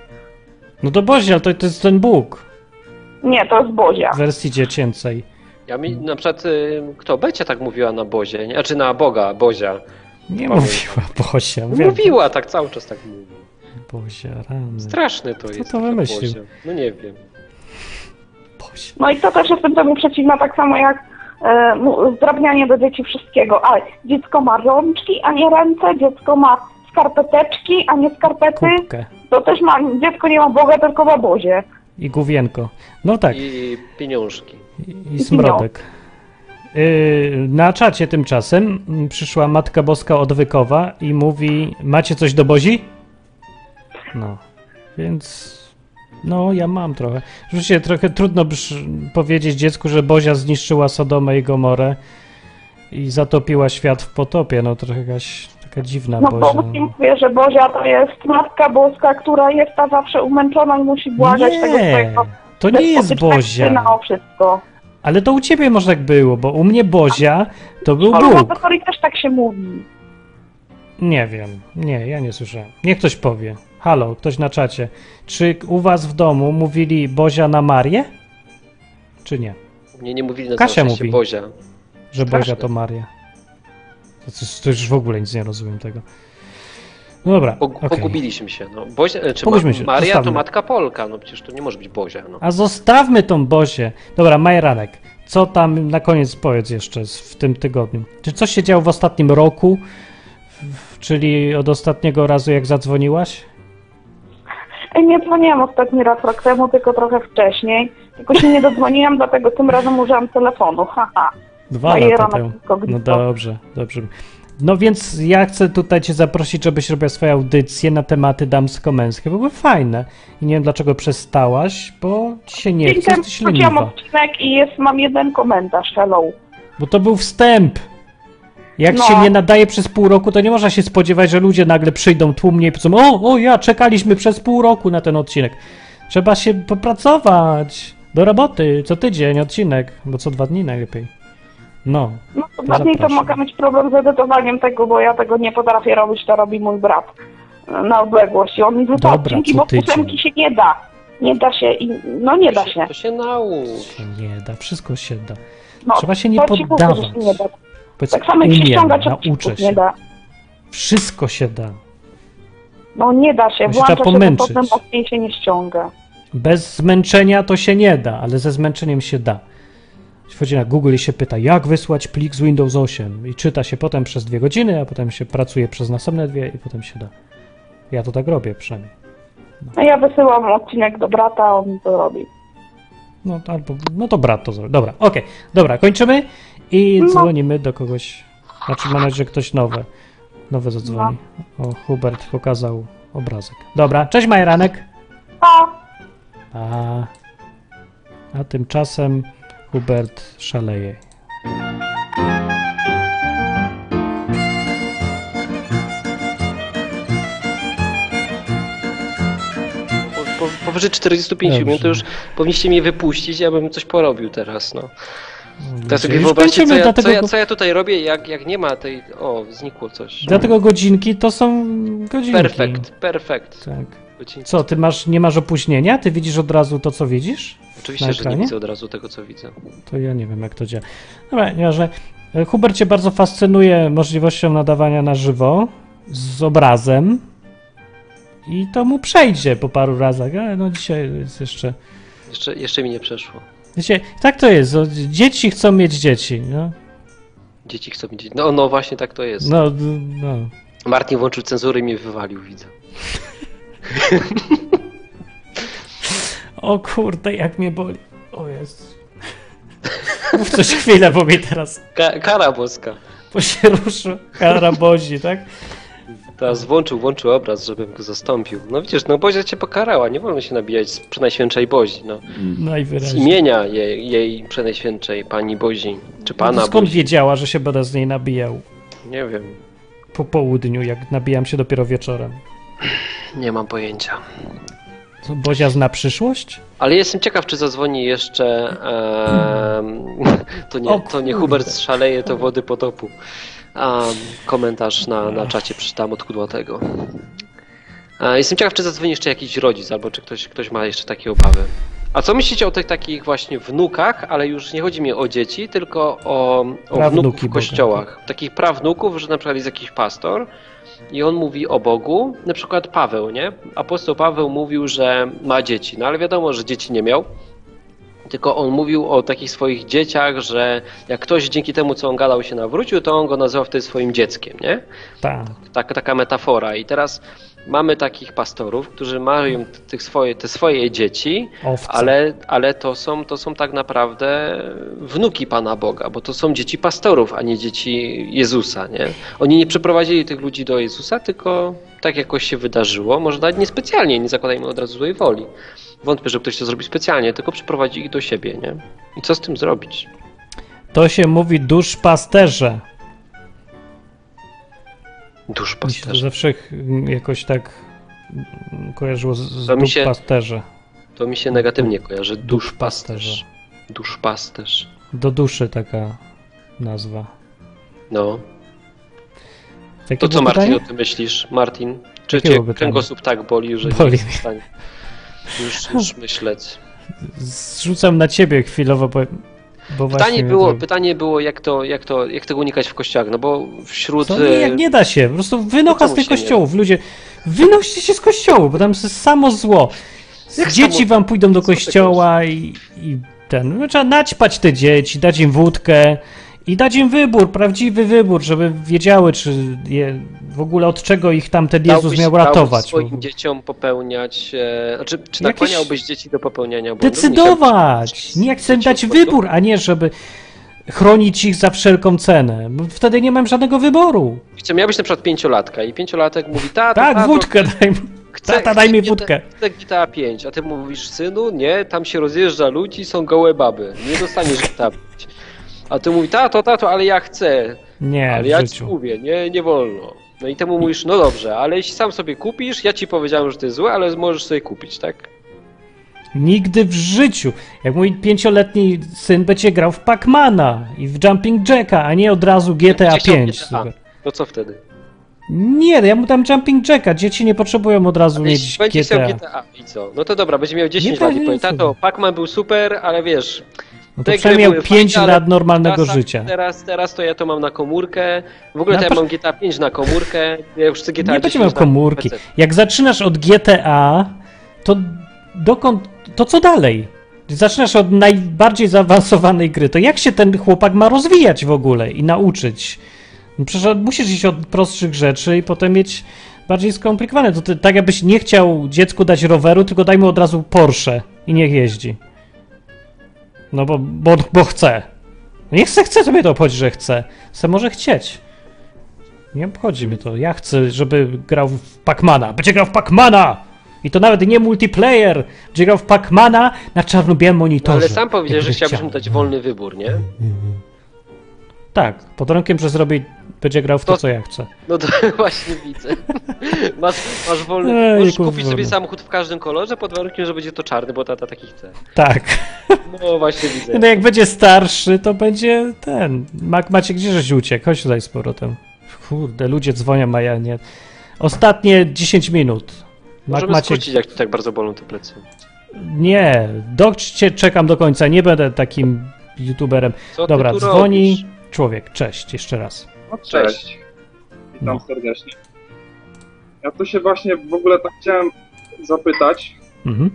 No to Bozia, ale to, to jest ten Bóg Nie, to jest Bozia. w wersji dziecięcej. Ja mi na przykład, y, kto Becia tak mówiła na Bozie, nie? Znaczy na Boga, Bozia. Nie Pamiętam. mówiła Bozia. Mówiła Mówiła tak cały czas tak mówi. Bozia, rany. Straszny to jest. to wymyślił? No nie wiem. Bozia. No i to też jestem temu przeciwna, tak samo jak e, zdrabnianie do dzieci wszystkiego. Ale dziecko ma rączki, a nie ręce, dziecko ma skarpeteczki, a nie skarpety. Kubkę To też ma, dziecko nie ma Boga, tylko ma Bozie. i główienko. No tak, I pieniążki. i, i smrodek. Yy, na czacie tymczasem przyszła Matka Boska Odwykowa i mówi, macie coś do Bozi? No, więc... No, ja mam trochę. Rzeczywiście trochę trudno powiedzieć dziecku, że Bozia zniszczyła Sodomę i Gomorę i zatopiła świat w potopie. No, trochę jakaś taka dziwna No bo Bozia. Bóg im mówi, że Bozia to jest Matka Boska, która jest ta zawsze umęczona i musi błagać tego Nie, swojego to nie jest Bozia. o wszystko. Ale to u ciebie może tak było, bo u mnie Bozia to był Ale Bóg. teorii też tak się mówi. Nie wiem, nie, ja nie słyszałem. Niech ktoś powie. Halo, ktoś na czacie. Czy u was w domu mówili Bozia na Marię? Czy nie? Mnie nie mówili na Kasia mówi. Bozia. Że Straszne. Bozia to Maria. To, to, to już w ogóle nic nie rozumiem tego. No dobra, Pog- okej. Pogubiliśmy się. No. Bozia, czy się, Maria to zostawmy. matka Polka, no przecież to nie może być Bozia. No. A zostawmy tą Bozię. Dobra, Majeranek, co tam na koniec powiedz jeszcze w tym tygodniu? Czy coś się działo w ostatnim roku? W- Czyli od ostatniego razu jak zadzwoniłaś? Ej, Nie dzwoniłam ostatni raz rok temu, tylko trochę wcześniej. Tylko się nie dodzwoniłam, dlatego tym razem użyłam telefonu. Haha. Dwa Majera lata temu. No dobrze, dobrze. No więc ja chcę tutaj cię zaprosić, żebyś robiła swoje audycje na tematy damsko-męskie. Były fajne. I nie wiem dlaczego przestałaś, bo ci się nie chce, jesteś leniwa. odcinek i jest, mam jeden komentarz. Hello. Bo to był wstęp. Jak No. się nie nadaje przez pół roku, to nie można się spodziewać, że ludzie nagle przyjdą tłumnie i powiedzą, o, o ja, czekaliśmy przez pół roku na ten odcinek. Trzeba się popracować. Do roboty, co tydzień odcinek, bo co dwa dni najlepiej. No, No to dwa dni to mogę mieć problem z edytowaniem tego, bo ja tego nie potrafię robić, to robi mój brat e, na odległość. I on mi wrzuca odcinki, bo ósemki się nie da. Nie da się i no nie da się. To się naucz. się nie da, wszystko się da. No, Trzeba się nie poddawać. się nie da. Powiedz, Tak samo jak się umiem, ściągać nauczę się. nie da. Wszystko się da. No nie da się, włącza się, pomęczyć. potem mocniej się nie ściąga. Bez zmęczenia to się nie da, ale ze zmęczeniem się da. Wchodzi na Google i się pyta, jak wysłać plik z Windows 8 i czyta się potem przez dwie godziny, a potem się pracuje przez następne dwie i potem się da. Ja to tak robię przynajmniej. No ja wysyłam odcinek do brata, on to robi. No albo, no to brat to zrobi. Dobra, okej, dobra, kończymy i No. dzwonimy do kogoś. Znaczy mam nadzieję, że ktoś nowe, nowe zadzwoni. O, Hubert pokazał obrazek. Dobra, cześć Majeranek. A, A, a tymczasem Hubert szaleje. Powyżej 45 Dobrze. minut to już powinniście mnie wypuścić, ja bym coś porobił teraz, no. Teraz sobie wyobraźcie, co ja, dlatego co, ja, co ja tutaj robię, jak, jak nie ma tej... O, znikło coś. Dlatego godzinki to są godzinki. Perfekt, perfekt. Tak. Godzinki. Co, ty masz, nie masz opóźnienia? Ty widzisz od razu to, co widzisz? Oczywiście, że nie widzę od razu tego, co widzę. To ja nie wiem, jak to działa. Dobra, nieważne. Hubert cię bardzo fascynuje możliwością nadawania na żywo z obrazem i to mu przejdzie po paru razach, ale no dzisiaj jest jeszcze... Jeszcze, jeszcze mi nie przeszło. Wiecie, tak to jest, o, dzieci chcą mieć dzieci, no. Dzieci chcą mieć... No, no właśnie tak to jest. No, no. Martin włączył cenzurę i mnie wywalił, widzę. O kurde, jak mnie boli. O jest. Mów coś chwilę, bo mnie teraz Ka kara boska. bo się ruszył. Karabozi, tak? Teraz włączył, włączył obraz, żebym go zastąpił. No widzisz, no Bozia cię pokarała, nie wolno się nabijać z Przenajświętszej Bozi, no. Z Najwyraźniej. imienia jej, jej Przenajświętszej Pani Bozi, czy Pana Skąd Bozi. wiedziała, że się będę z niej nabijał? Nie wiem, Po południu, jak nabijam się dopiero wieczorem. nie mam pojęcia. Bozia zna przyszłość? Ale jestem ciekaw, czy zadzwoni jeszcze. to, nie, to nie. Hubert szaleje, to wody potopu. Komentarz na, na czacie przeczytam od kudłatego. E, Jestem ciekaw, czy zadzwoni jeszcze jakiś rodzic, albo czy ktoś, ktoś ma jeszcze takie obawy. A co myślicie o tych takich właśnie wnukach, ale już nie chodzi mi o dzieci, tylko o, o wnuków w Boga. kościołach. Takich prawnuków, że na przykład jest jakiś pastor i on mówi o Bogu, na przykład Paweł, nie? Apostoł Paweł mówił, że ma dzieci, no ale wiadomo, że dzieci nie miał. Tylko on mówił o takich swoich dzieciach, że jak ktoś dzięki temu, co on gadał, się nawrócił, to on go nazywał wtedy swoim dzieckiem, nie? Tak. tak, taka metafora. I teraz mamy takich pastorów, którzy mają tych swoje, te swoje dzieci, Owce. ale, ale to, są, to są tak naprawdę wnuki Pana Boga, bo to są dzieci pastorów, a nie dzieci Jezusa. Nie? Oni nie przyprowadzili tych ludzi do Jezusa, tylko tak jakoś się wydarzyło, może nawet niespecjalnie, nie zakładajmy od razu złej woli. Wątpię, że ktoś to zrobi specjalnie, tylko przyprowadzi ich do siebie. Nie? I co z tym zrobić? To się mówi. Dusz Mi się to pasterz. zawsze ch- jakoś tak mm, kojarzyło z, z To mi się- duszpasterze. To mi się negatywnie kojarzy. Dusz Duszpasterze. pasterz. Dusz pasterz. Do duszy taka nazwa. No. Jakie To co było Martin pytanie? o tym myślisz? Martin? Czy Jakiego cię kręgosłup tak boli, że Boli nie jesteś w stanie już, już myśleć? Zrzucam na ciebie chwilowo, bo, Pytanie było, to- pytanie było jak, to, jak, to, jak tego unikać w kościołach, no bo wśród... Co? Nie, nie da się, po prostu wynocha czemu z tych kościołów. Ludzie, wynoście się z kościołu, bo tam jest samo zło. Jak Dzieci samo- wam pójdą do kościoła i, i ten, no, trzeba naćpać te dzieci, dać im wódkę i dać im wybór, prawdziwy wybór, żeby wiedziały, czy je, w ogóle od czego ich tam ten Jezus dałbyś- miał dałbyś ratować. swoim dzieciom popełniać... E, znaczy, czy Jakieś- nakłaniałbyś dzieci do popełniania błędu? Decydować! Nie chcę dać wybór, a nie żeby chronić ich za wszelką cenę. Bo wtedy nie mam żadnego wyboru. Wiecie, miałbyś na przykład pięciolatka i pięciolatek mówi, tata, Tak, tato, wódkę daj mi. Chcę, Tata, daj mi chcę wódkę. Chcę GTA 5, a ty mówisz, synu, nie, tam się rozjeżdża ludzi, są gołe baby, nie dostaniesz GTA 5. A ty mówisz, tato, tato, ale ja chcę, Nie, ale ja ci mówię, nie, nie wolno. No i temu mówisz, no dobrze, ale jeśli sam sobie kupisz, ja ci powiedziałem, że to jest złe, ale możesz sobie kupić, tak? Nigdy w życiu. Jak mój pięcioletni syn będzie grał w Pacmana i w Jumping Jacka, a nie od razu GTA Będzie chciał 5. GTA. Super. No co wtedy? Nie, ja mu dam Jumping Jacka. Dzieci nie potrzebują od razu Ale mieć jeśli będzie chciał GTA. GTA i co? No to dobra, będzie miał 10 Nie lat i będzie powie, tato, Pac-Man był super, ale wiesz, No to przynajmniej były 5 fajne, ale lat normalnego Teraz, życia. Teraz, teraz to ja to mam na komórkę. W ogóle to ja mam GTA 5 na komórkę. Ja już chcę GTA Nie będzie 10 miał komórki. Jak zaczynasz od GTA, to dokąd, to co dalej? Zaczynasz od najbardziej zaawansowanej gry, to jak się ten chłopak ma rozwijać w ogóle i nauczyć? No Przecież musisz iść od prostszych rzeczy i potem mieć bardziej skomplikowane. To ty, tak jakbyś nie chciał dziecku dać roweru, tylko daj mu od razu Porsche i niech jeździ. No bo, bo, bo chce. No Niech se chce, to mnie to obchodzi, że chce. Se może chcieć. Nie obchodzi mnie to. Ja chcę, żeby grał w Pacmana. Będzie grał w Pacmana! I to nawet nie multiplayer. Będzie grał w Pacmana na czarno-białym No, monitorze. ale sam powiedziałeś, że chciałbyś chciał. mu dać wolny wybór, nie? Tak, pod rąkiem, że zrobi, będzie grał w to, To- co ja chcę. No to właśnie widzę. Masz, masz wolny Ej, Możesz kupić sobie wolny. samochód w każdym kolorze pod warunkiem, że będzie to czarny, bo tata taki chce. Tak. No właśnie widzę. No jak będzie starszy, to będzie ten. Mac Macie gdzie żeś uciekł? Chodź tutaj z powrotem. Kurde, ludzie dzwonią, a ja nie. Ostatnie 10 minut. Mac Możemy Maciek, skrócić, jak ci tak bardzo bolą te plecy. nie, do, czekam do końca, nie będę takim youtuberem. Co Dobra, dzwoni robisz? Człowiek, cześć, jeszcze raz. No, cześć. Witam No. serdecznie. Ja tu się właśnie w ogóle tak chciałem zapytać, Mhm.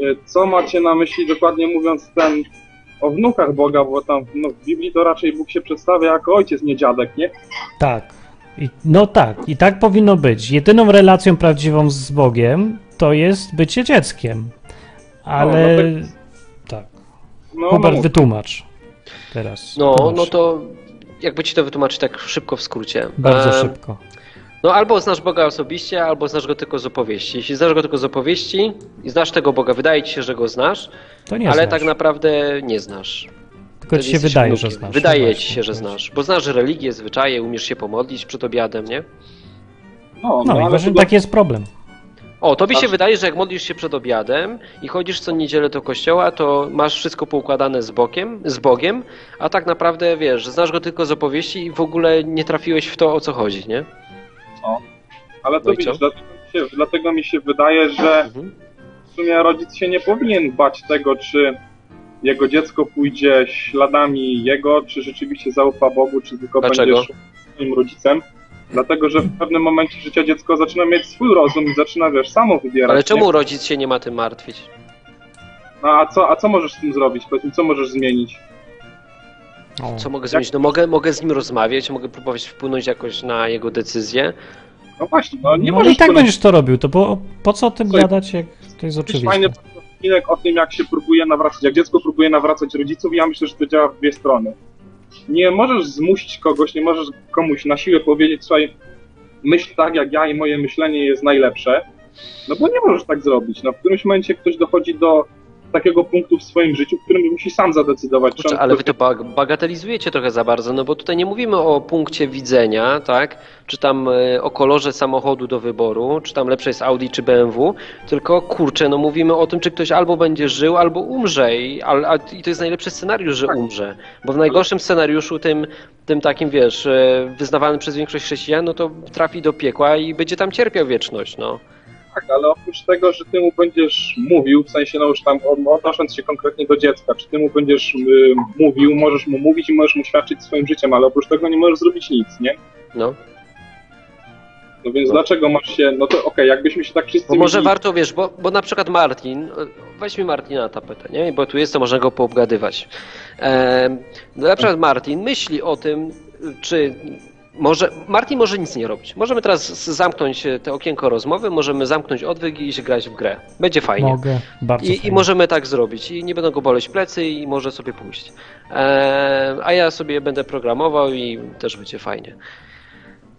y, co macie na myśli dokładnie mówiąc ten o wnukach Boga, bo tam no, w Biblii to raczej Bóg się przedstawia jako ojciec, nie dziadek, nie? Tak. I, no tak, i tak powinno być. Jedyną relacją prawdziwą z Bogiem to jest bycie dzieckiem. Ale. no tak. No, Hubert, no, wytłumacz. Teraz. No, Tłumacz. no to jakby ci to wytłumaczyć tak szybko w skrócie. Bardzo E, szybko. No albo znasz Boga osobiście, albo znasz go tylko z opowieści. Jeśli znasz go tylko z opowieści i znasz tego Boga, wydaje ci się, że go znasz, To nie ale znasz. tak naprawdę nie znasz. Tylko ci się wydaje, że znasz. Wydaje No ci się, że znasz. Bo znasz religię, zwyczaje, umiesz się pomodlić przed obiadem, nie? no, No, i ale właśnie taki jest problem. O, tobie się wydaje, że jak modlisz się przed obiadem i chodzisz co niedzielę do kościoła, to masz wszystko poukładane z bokiem, z Bogiem, a tak naprawdę wiesz, znasz go tylko z opowieści i w ogóle nie trafiłeś w to, o co chodzi, nie? Ale to No widzisz, dlatego mi, się, dlatego mi się wydaje, że Mhm. w sumie rodzic się nie powinien bać tego, czy jego dziecko pójdzie śladami jego, czy rzeczywiście zaufa Bogu, czy tylko Dlaczego? będzie swoim rodzicem. Dlatego, że w pewnym momencie życia dziecko zaczyna mieć swój rozum i zaczyna, wiesz, samo wybierać. Ale nie? czemu rodzic się nie ma tym martwić? No, a, co, a co możesz z tym zrobić? Powiedz mi, co możesz zmienić? O. Co mogę zrobić? No mogę, mogę z nim rozmawiać, mogę próbować wpłynąć jakoś na jego decyzję. No właśnie, no nie no możesz i tak będziesz to robił, to po, po co o tym Słuchaj, gadać, jak to jest Jest oczywiste? fajny odcinek o tym, jak się próbuje nawracać, jak dziecko próbuje nawracać rodziców i ja myślę, że to działa w dwie strony. Nie możesz zmusić kogoś, nie możesz komuś na siłę powiedzieć, słuchaj, myśl tak jak ja i moje myślenie jest najlepsze, no bo nie możesz tak zrobić. No w którymś momencie ktoś dochodzi do takiego punktu w swoim życiu, w którym musi sam zadecydować, czy Kurczę, ale wy to bag- bagatelizujecie trochę za bardzo, no bo tutaj nie mówimy o punkcie widzenia, tak? Czy tam e, o kolorze samochodu do wyboru, czy tam lepsze jest Audi czy BMW, tylko kurczę, no mówimy o tym, czy ktoś albo będzie żył, albo umrze i, al- a, i to jest najlepszy scenariusz, że Tak. umrze. Bo w najgorszym scenariuszu, tym, tym takim, wiesz, e, wyznawanym przez większość chrześcijan, no to trafi do piekła i będzie tam cierpiał wieczność, no. Tak, ale oprócz tego, że ty mu będziesz mówił, w sensie no już tam od- odnosząc się konkretnie do dziecka, czy ty mu będziesz y, mówił, możesz mu mówić i możesz mu świadczyć swoim życiem, ale oprócz tego nie możesz zrobić nic, nie? no. No więc No. dlaczego masz się, no to okej, jakbyśmy się tak wszyscy Bo może mieli- warto, wiesz, bo, bo na przykład Martin, e, weźmy Martina na tapetę, nie? Bo tu jest, to można go poobgadywać. Em, na przykład Martin myśli o tym, czy może, Martin może nic nie robić. Możemy teraz zamknąć te okienko rozmowy, możemy zamknąć odwyk i iść grać w grę. Będzie fajnie. Mogę, bardzo I, I fajnie. możemy tak zrobić. I nie będą go boleć plecy i może sobie pójść. E, a ja sobie będę programował i też będzie fajnie.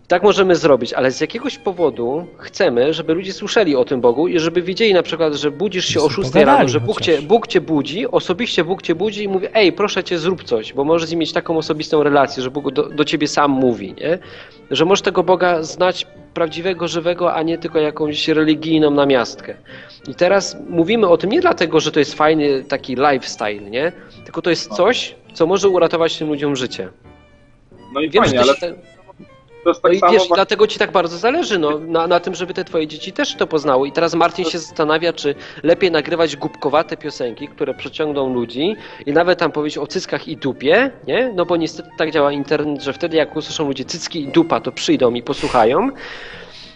Tak możemy zrobić, ale z jakiegoś powodu chcemy, żeby ludzie słyszeli o tym Bogu i żeby wiedzieli na przykład, że budzisz się o Żeby 6 pogadali rano, że Bóg cię. Bóg cię budzi, osobiście Bóg cię budzi i mówi, ej, proszę cię, zrób coś, bo możesz z nim mieć taką osobistą relację, że Bóg do, do ciebie sam mówi, nie? Że możesz tego Boga znać prawdziwego, żywego, a nie tylko jakąś religijną namiastkę. I teraz mówimy o tym nie dlatego, że to jest fajny taki lifestyle, nie? Tylko to jest coś, co może uratować tym ludziom życie. No i Wiem, fajnie, ale się, te- to jest no tak i samo wiesz, dlatego ci tak bardzo zależy no, na, na tym, żeby te twoje dzieci też to poznały. I teraz Martin się zastanawia, czy lepiej nagrywać głupkowate piosenki, które przeciągną ludzi i nawet tam powiedzieć o cyckach i dupie, nie? No bo niestety tak działa internet, że wtedy jak usłyszą ludzie cycki i dupa, to przyjdą i posłuchają.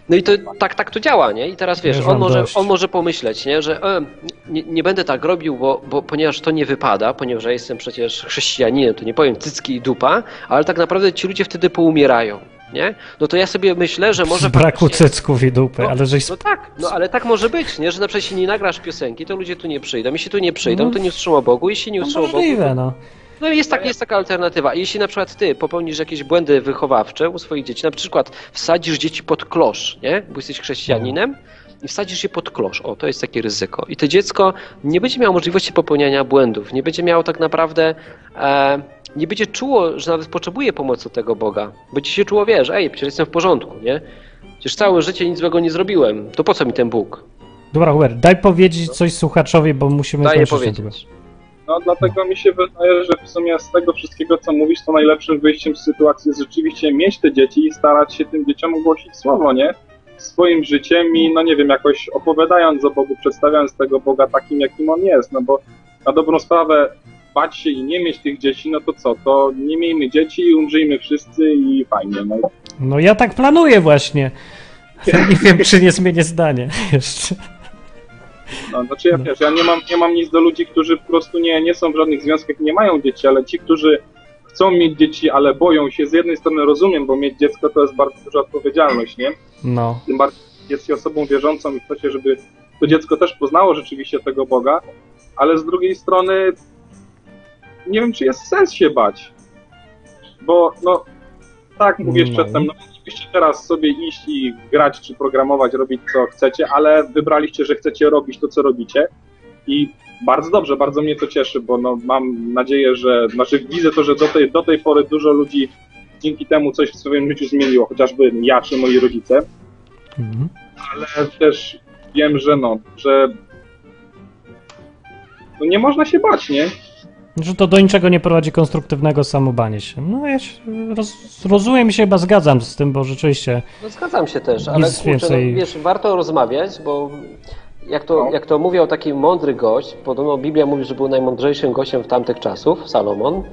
No i to tak, tak to działa, nie? I teraz wiesz, on może, on może pomyśleć, nie? że e, nie, nie będę tak robił, bo, bo ponieważ to nie wypada, ponieważ ja jestem przecież chrześcijaninem, to nie powiem cycki i dupa, ale tak naprawdę ci ludzie wtedy poumierają, nie? No to ja sobie myślę, że może Z braku faktycznie- cycków i dupy, no, ale żeś... no tak, no ale tak może być, nie? Że na przykład jeśli nie nagrasz piosenki, to ludzie tu nie przyjdą. Jeśli tu nie przyjdą, No, to nie usłyszą o Bogu. Jeśli nie No usłyszą o Bogu, możliwe, no. no jest, tak, jest taka alternatywa. Jeśli na przykład ty popełnisz jakieś błędy wychowawcze u swoich dzieci, na przykład wsadzisz dzieci pod klosz, nie? Bo jesteś chrześcijaninem i wsadzisz je pod klosz. O, to jest takie ryzyko. I to dziecko nie będzie miało możliwości popełniania błędów, nie będzie miało tak naprawdę, e, nie będzie czuło, że nawet potrzebuje pomocy tego Boga. Będzie się czuło, wiesz, ej, przecież jestem w porządku, nie? Przecież całe życie nic złego nie zrobiłem. To po co mi ten Bóg? Dobra, Hubert, daj powiedzieć coś słuchaczowi, bo musimy skończyć ten powiedzieć. No dlatego mi się wydaje, że w sumie z tego wszystkiego, co mówisz, to najlepszym wyjściem z sytuacji jest rzeczywiście mieć te dzieci i starać się tym dzieciom głosić słowo, nie? Swoim życiem i, no nie wiem, jakoś opowiadając o Bogu, przedstawiając tego Boga takim, jakim On jest, no bo na dobrą sprawę bać się i nie mieć tych dzieci, no to co, to nie miejmy dzieci i umrzyjmy wszyscy i fajnie, no. No ja tak planuję właśnie. Nie wiem, czy nie zmienię zdanie jeszcze. no znaczy ja wiesz, ja nie mam, nie mam nic do ludzi, którzy po prostu nie, nie są w żadnych związkach nie mają dzieci, ale ci, którzy chcą mieć dzieci, ale boją się, z jednej strony rozumiem, bo mieć dziecko to jest bardzo duża odpowiedzialność, nie? No. tym bardziej jest się osobą wierzącą i chce się, żeby to dziecko też poznało rzeczywiście tego Boga, ale z drugiej strony nie wiem, czy jest sens się bać. Bo no, tak mówisz No. przedtem, no moglibyście teraz sobie iść i grać, czy programować, robić co chcecie, ale wybraliście, że chcecie robić to, co robicie i bardzo dobrze, bardzo mnie to cieszy, bo no, mam nadzieję, że, znaczy widzę to, że do tej, do tej pory dużo ludzi dzięki temu coś w swoim życiu zmieniło, chociażby ja czy moi rodzice, Mhm. ale też wiem, że no, że no nie można się bać, nie? Że to do niczego nie prowadzi konstruktywnego samobanie się. No ja się roz, rozumiem i się chyba zgadzam z tym, bo rzeczywiście No zgadzam się też, ale Nic kurczę, więcej- no, wiesz, warto rozmawiać, bo jak to, No. jak to mówił taki mądry gość, podobno Biblia mówi, że był najmądrzejszym gościem w tamtych czasów, Salomon,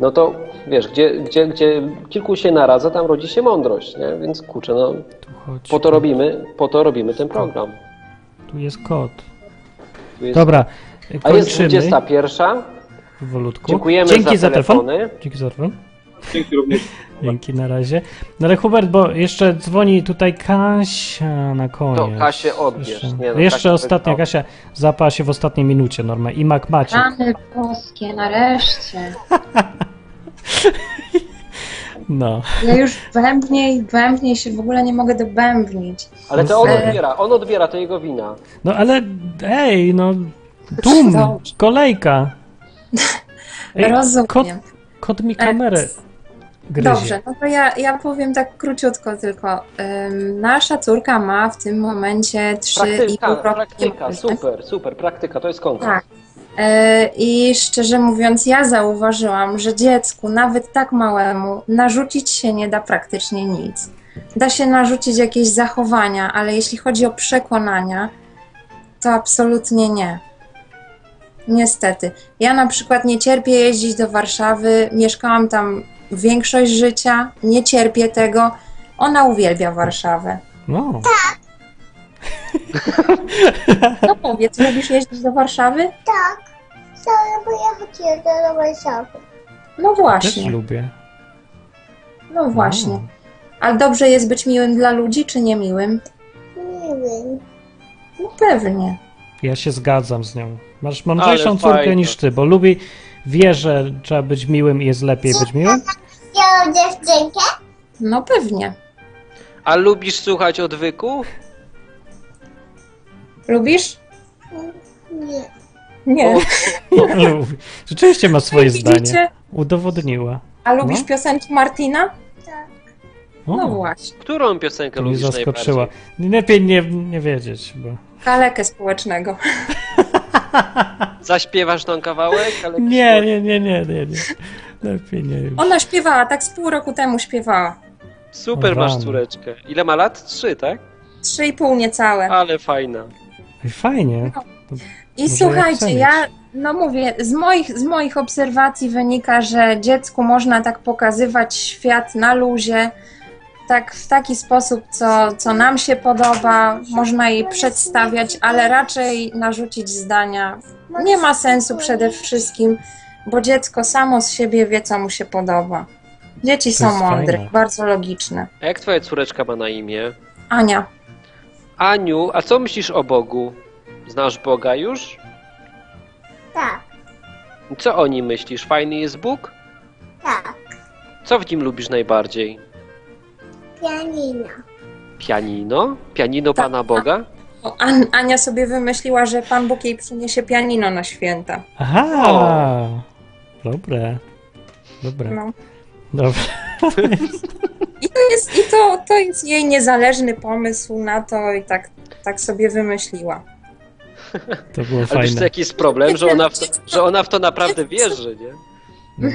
no to wiesz, gdzie, gdzie, gdzie kilku się naradza, tam rodzi się mądrość, nie? Więc kurczę, no po to robimy, po to robimy ten program. Tu jest kot. Tu jest, Dobra, a jest kończymy 21. powolutku. Dziękujemy Dzięki za za telefon. telefony. Dzięki za telefon. Dzięki również. Dzięki na razie. No ale Hubert, bo jeszcze dzwoni tutaj Kasia na koniec. To Kasię odbierz. Jeszcze, Nie, no, jeszcze Kasia ostatnia. Kasia zapała się w ostatniej minucie, Norma. I Mac Maciek. Rany boskie, nareszcie. No. Ja już bębniej, bębniej się w ogóle nie mogę dobębnić. Ale to on odbiera, on odbiera, to jego wina. No ale ej, no tłum, kolejka. Ej, Rozumiem. Kot, kot mi kamerę gryzie. Dobrze, no to ja, ja powiem tak króciutko tylko. Ym, nasza córka ma w tym momencie 3,5 Praktyka, roku. praktyka, super, super, praktyka, to jest konkret. Tak. E, I szczerze mówiąc, ja zauważyłam, że dziecku, nawet tak małemu, narzucić się nie da praktycznie nic. Da się narzucić jakieś zachowania, ale jeśli chodzi o przekonania, to absolutnie nie. Niestety. Ja na przykład nie cierpię jeździć do Warszawy, mieszkałam tam większość życia, nie cierpię tego. Ona uwielbia Warszawę. No. No powiedz, lubisz jeździć do Warszawy? Tak, bo ja chodziłem do Warszawy. No Też właśnie, lubię. no właśnie. No. Ale dobrze jest być miłym dla ludzi, czy niemiłym? Miły. No pewnie. Ja się zgadzam z nią. Masz mądrzejszą Ale córkę niż ty, bo lubi, wie, że trzeba być miłym i jest lepiej być miłym. Ja mam dziewczynkę? No pewnie. A lubisz słuchać odwyku? Lubisz? Nie. Nie. lubi. Rzeczywiście ma swoje zdanie. Udowodniła. A lubisz No. piosenki Martina? O, No właśnie. Którą piosenkę to mnie lubisz zaskoczyła. najbardziej? Lepiej nie, nie wiedzieć, bo... Kalekę społecznego. Zaśpiewasz ten kawałek? Ale Nie, nie, nie, nie, nie, nie. Lepiej nie już. Ona śpiewała, tak z pół roku temu śpiewała. Super O, masz rany. córeczkę. Ile ma lat? Trzy, tak? Trzy i pół niecałe. Ale fajna. Ej, Fajnie. I Może słuchajcie, jak ja, no mówię, z moich, z moich obserwacji wynika, że dziecku można tak pokazywać świat na luzie, tak w taki sposób, co, co nam się podoba, można jej przedstawiać, ale raczej narzucić zdania nie ma sensu przede wszystkim, bo dziecko samo z siebie wie, co mu się podoba. Dzieci są mądre, fajne. bardzo logiczne. A jak twoja córeczka ma na imię? Ania, Aniu, a co myślisz o Bogu? Znasz Boga już? Tak, Co o nim myślisz? Fajny jest Bóg? tak. Co w nim lubisz najbardziej? Pianino. Pianino? Pianino Tak. Pana Boga? o, An- Ania sobie wymyśliła, że Pan Bóg jej przyniesie pianino na święta. Aha! Dobre. Dobre. No. Dobre. I to jest, i to, to jest jej niezależny pomysł na to i tak, tak sobie wymyśliła. To było Ale wiesz, fajne. to jakiś problem, że ona, w to, że ona w to naprawdę wierzy, nie?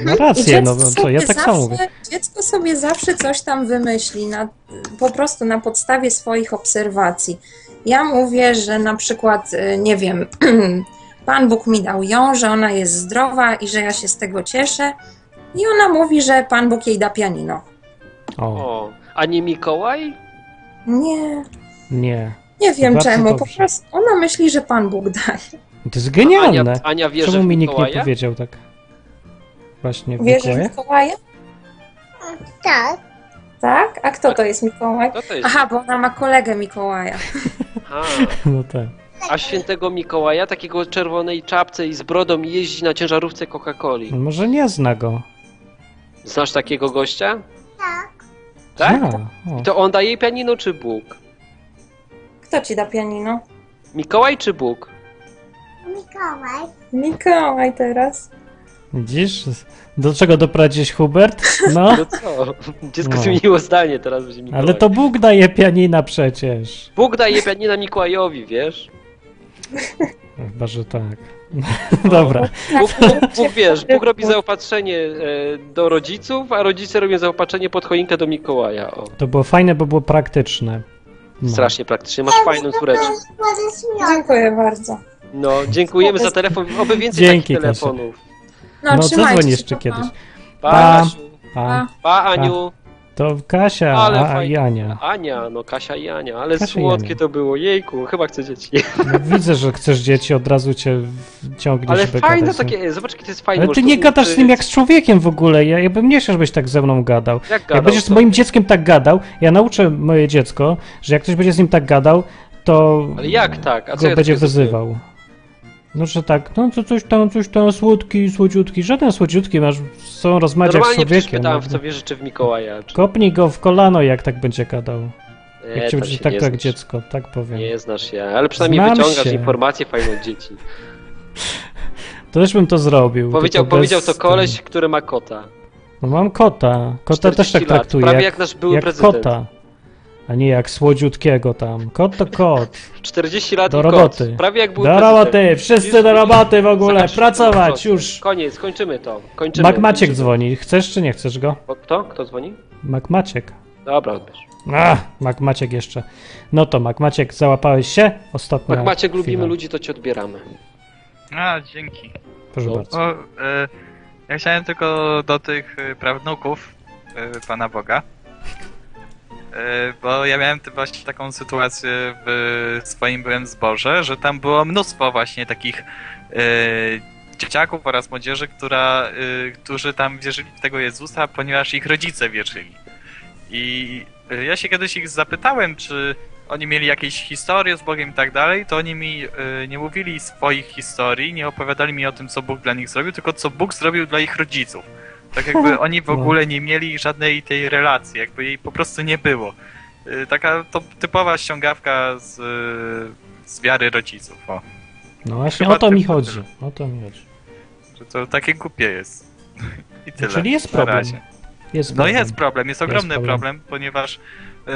No rację, no co ja tak samo mówię. Dziecko sobie zawsze coś tam wymyśli, na, po prostu na podstawie swoich obserwacji. Ja mówię, że na przykład, y, nie wiem, Pan Bóg mi dał ją, że ona jest zdrowa i że ja się z tego cieszę. I ona mówi, że Pan Bóg jej da pianino. O, O, a nie Mikołaj? Nie, nie. nie wiem Bardzo czemu. Po dobrze. prostu ona myśli, że Pan Bóg daje. To jest genialne. Ania, Ania wierzy Czemu w mi nikt nie Mikołaja? powiedział tak? Właśnie w Wierzysz w Mikołaja? Mikołaja? Tak, Tak? A kto to jest Mikołaj? To jest? Aha, bo ona ma kolegę Mikołaja. A, No tak. A świętego Mikołaja, takiego czerwonej czapce i z brodą jeździ na ciężarówce Coca-Coli. Może nie zna go. Znasz takiego gościa? tak. Tak? O. To on daje pianino czy Bóg? Kto ci da pianino? Mikołaj czy Bóg? Mikołaj. Mikołaj teraz. Widzisz? Do czego doprowadziłeś, Hubert? No, No co? Dziecko No. zmieniło zdanie, teraz będzie Mikołaj. ale to Bóg daje pianina przecież. Bóg daje pianina Mikołajowi, wiesz? Chyba, że tak. Dobra. Bóg, Bóg, Bóg wiesz, Bóg robi zaopatrzenie e, do rodziców, a rodzice robią zaopatrzenie pod choinkę do Mikołaja. O, To było fajne, bo było praktyczne. No. strasznie praktycznie. Masz fajną córeczkę. Dziękuję bardzo. No, dziękujemy za telefon. Oby więcej Dzięki, takich telefonów. No, No, trzymajcie zadzwoń się, jeszcze pa, pa. kiedyś. Pa, Pa. Kasiu. A, Pa, Aniu. To Kasia, Ale a, i Ania. Ania, no Kasia i Ania, ale Kasia słodkie to było. Jejku, chyba chcę dzieci. No, widzę, że chcesz dzieci, od razu cię ciągniesz, Ale fajne gadać, takie, zobacz jakie to jest fajne. Ale ty nie to gadasz z nim jak z człowiekiem w ogóle. Ja, ja bym nie chciał, żebyś tak ze mną gadał. Jak Jak gadał, będziesz z co? moim dzieckiem tak gadał, ja nauczę moje dziecko, że jak ktoś będzie z nim tak gadał, to Ale jak tak? A co go ja będzie zrobiłem? No, że tak, no to coś tam, coś tam, słodki, słodziutki. Żaden słodziutki, masz rozmawiać jak z Normalnie przecież człowiekiem. pytałem, w co wierzy, czy w Mikołaja. Czy... Kopnij go w kolano, jak tak będzie gadał. Nie, Jak cię tam będzie się tak nie znasz. dziecko, tak powiem. Nie znasz się, ale przynajmniej Znam wyciągasz się. informacje fajne od dzieci. To też bym to zrobił. Powiedział, tylko powiedział bez to koleś, który ma kota. No mam kota. Kota też 40 tak lat, traktuję. prawie jak, jak nasz były jak prezydent. kota. A nie jak słodziutkiego tam. Kot to kot. 40 lat Do i roboty. kot. Prawie jak był Do prezydent. roboty, wszyscy do roboty w ogóle, Zobacz, pracować, proszę. już. Koniec, kończymy to. Kończymy. Mac Maciek dzwoni. Chcesz czy nie chcesz go? O, Kto? Kto dzwoni? Mac Maciek. Dobra, odbierz. A, Mac Maciek jeszcze. No to Mac Maciek, załapałeś się? Ostatnia Jak Maciek chwila. lubimy ludzi, to ci odbieramy. A, dzięki. Proszę No. bardzo. O, e, ja chciałem tylko do tych e, prawnuków e, Pana Boga. E, bo ja miałem właśnie taką sytuację w swoim byłem zborze, że tam było mnóstwo właśnie takich e, dzieciaków oraz młodzieży, która, e, którzy tam wierzyli w tego Jezusa, ponieważ ich rodzice wierzyli. I ja się kiedyś ich zapytałem, czy oni mieli jakieś historie z Bogiem i tak dalej, to oni mi nie mówili swoich historii, nie opowiadali mi o tym, co Bóg dla nich zrobił, tylko co Bóg zrobił dla ich rodziców. Tak jakby oni w No. ogóle nie mieli żadnej tej relacji, jakby jej po prostu nie było. Y, taka to typowa ściągawka z, y, z wiary rodziców. O. No właśnie chyba o to mi chodzi. tyle. O to mi chodzi. Że to takie głupie jest. I tyle. Czyli jest na problem. Jest No problem. jest problem, jest ogromny problem. problem. ponieważ yy,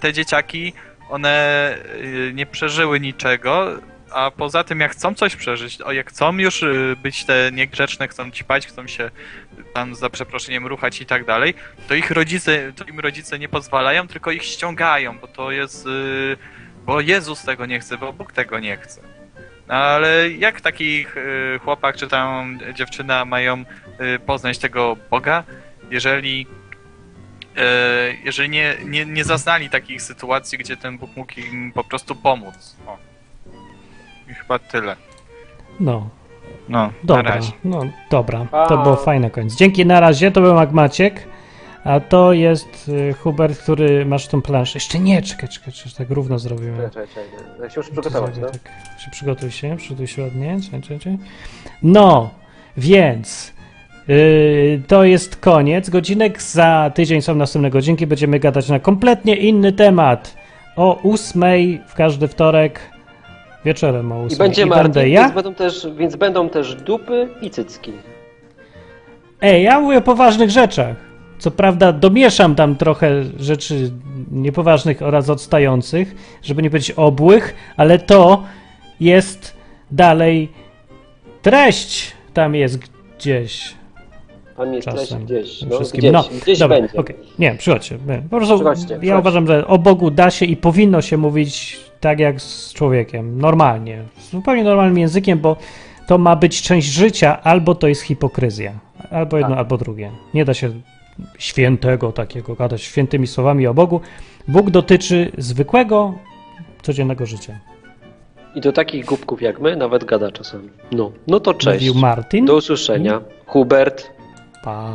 te dzieciaki, one yy, nie przeżyły niczego, a poza tym jak chcą coś przeżyć, o jak chcą już yy, być te niegrzeczne, chcą ćpać, chcą się tam za przeproszeniem ruchać i tak dalej, to ich rodzice, to im rodzice nie pozwalają, tylko ich ściągają, bo to jest, yy, bo Jezus tego nie chce, bo Bóg tego nie chce. No, Ale jak taki yy, chłopak czy tam dziewczyna mają poznać tego Boga, jeżeli, jeżeli nie, nie, nie zaznali takich sytuacji, gdzie ten Bóg mógł im po prostu pomóc. O. I chyba tyle. No, No, na dobra. razie. No, dobra. Pa. To było fajne koniec. Dzięki na razie, to był Mac Maciek. A to jest y, Hubert, który masz tą planszę. Jeszcze nie, czekaj, czekaj, czekaj, tak równo zrobimy. Czekaj, czekaj. Ja się muszę przygotować, no. Tak, się przygotuj się, przygotuj się ładnie. Czekaj, czekaj, czekaj. No, więc yy, to jest koniec. Godzinek za tydzień są następne godzinki. Będziemy gadać na kompletnie inny temat. O ósmej w każdy wtorek wieczorem o ósmej. I będzie I będę więc, ja. będą też, więc będą też dupy i cycki. Ej, ja mówię o poważnych rzeczach. Co prawda domieszam tam trochę rzeczy niepoważnych oraz odstających, żeby nie powiedzieć obłych, ale to jest dalej treść tam jest gdzieś. Tam jest Czasem. gdzieś, no, Wszystkim. gdzieś, No, gdzieś dobra, będzie. okej. Nie, przychodźcie. Po prostu Przychodźcie, ja przychodźcie. uważam, że o Bogu da się i powinno się mówić tak jak z człowiekiem. Normalnie. Zupełnie normalnym językiem, bo to ma być część życia, albo to jest hipokryzja. Albo jedno, Tak. albo drugie. Nie da się świętego takiego gadać świętymi słowami o Bogu. Bóg dotyczy zwykłego, codziennego życia. I do takich głupków jak my nawet gada czasami. No, no to cześć. Mówił Martin. Do usłyszenia. Hubert. Pa.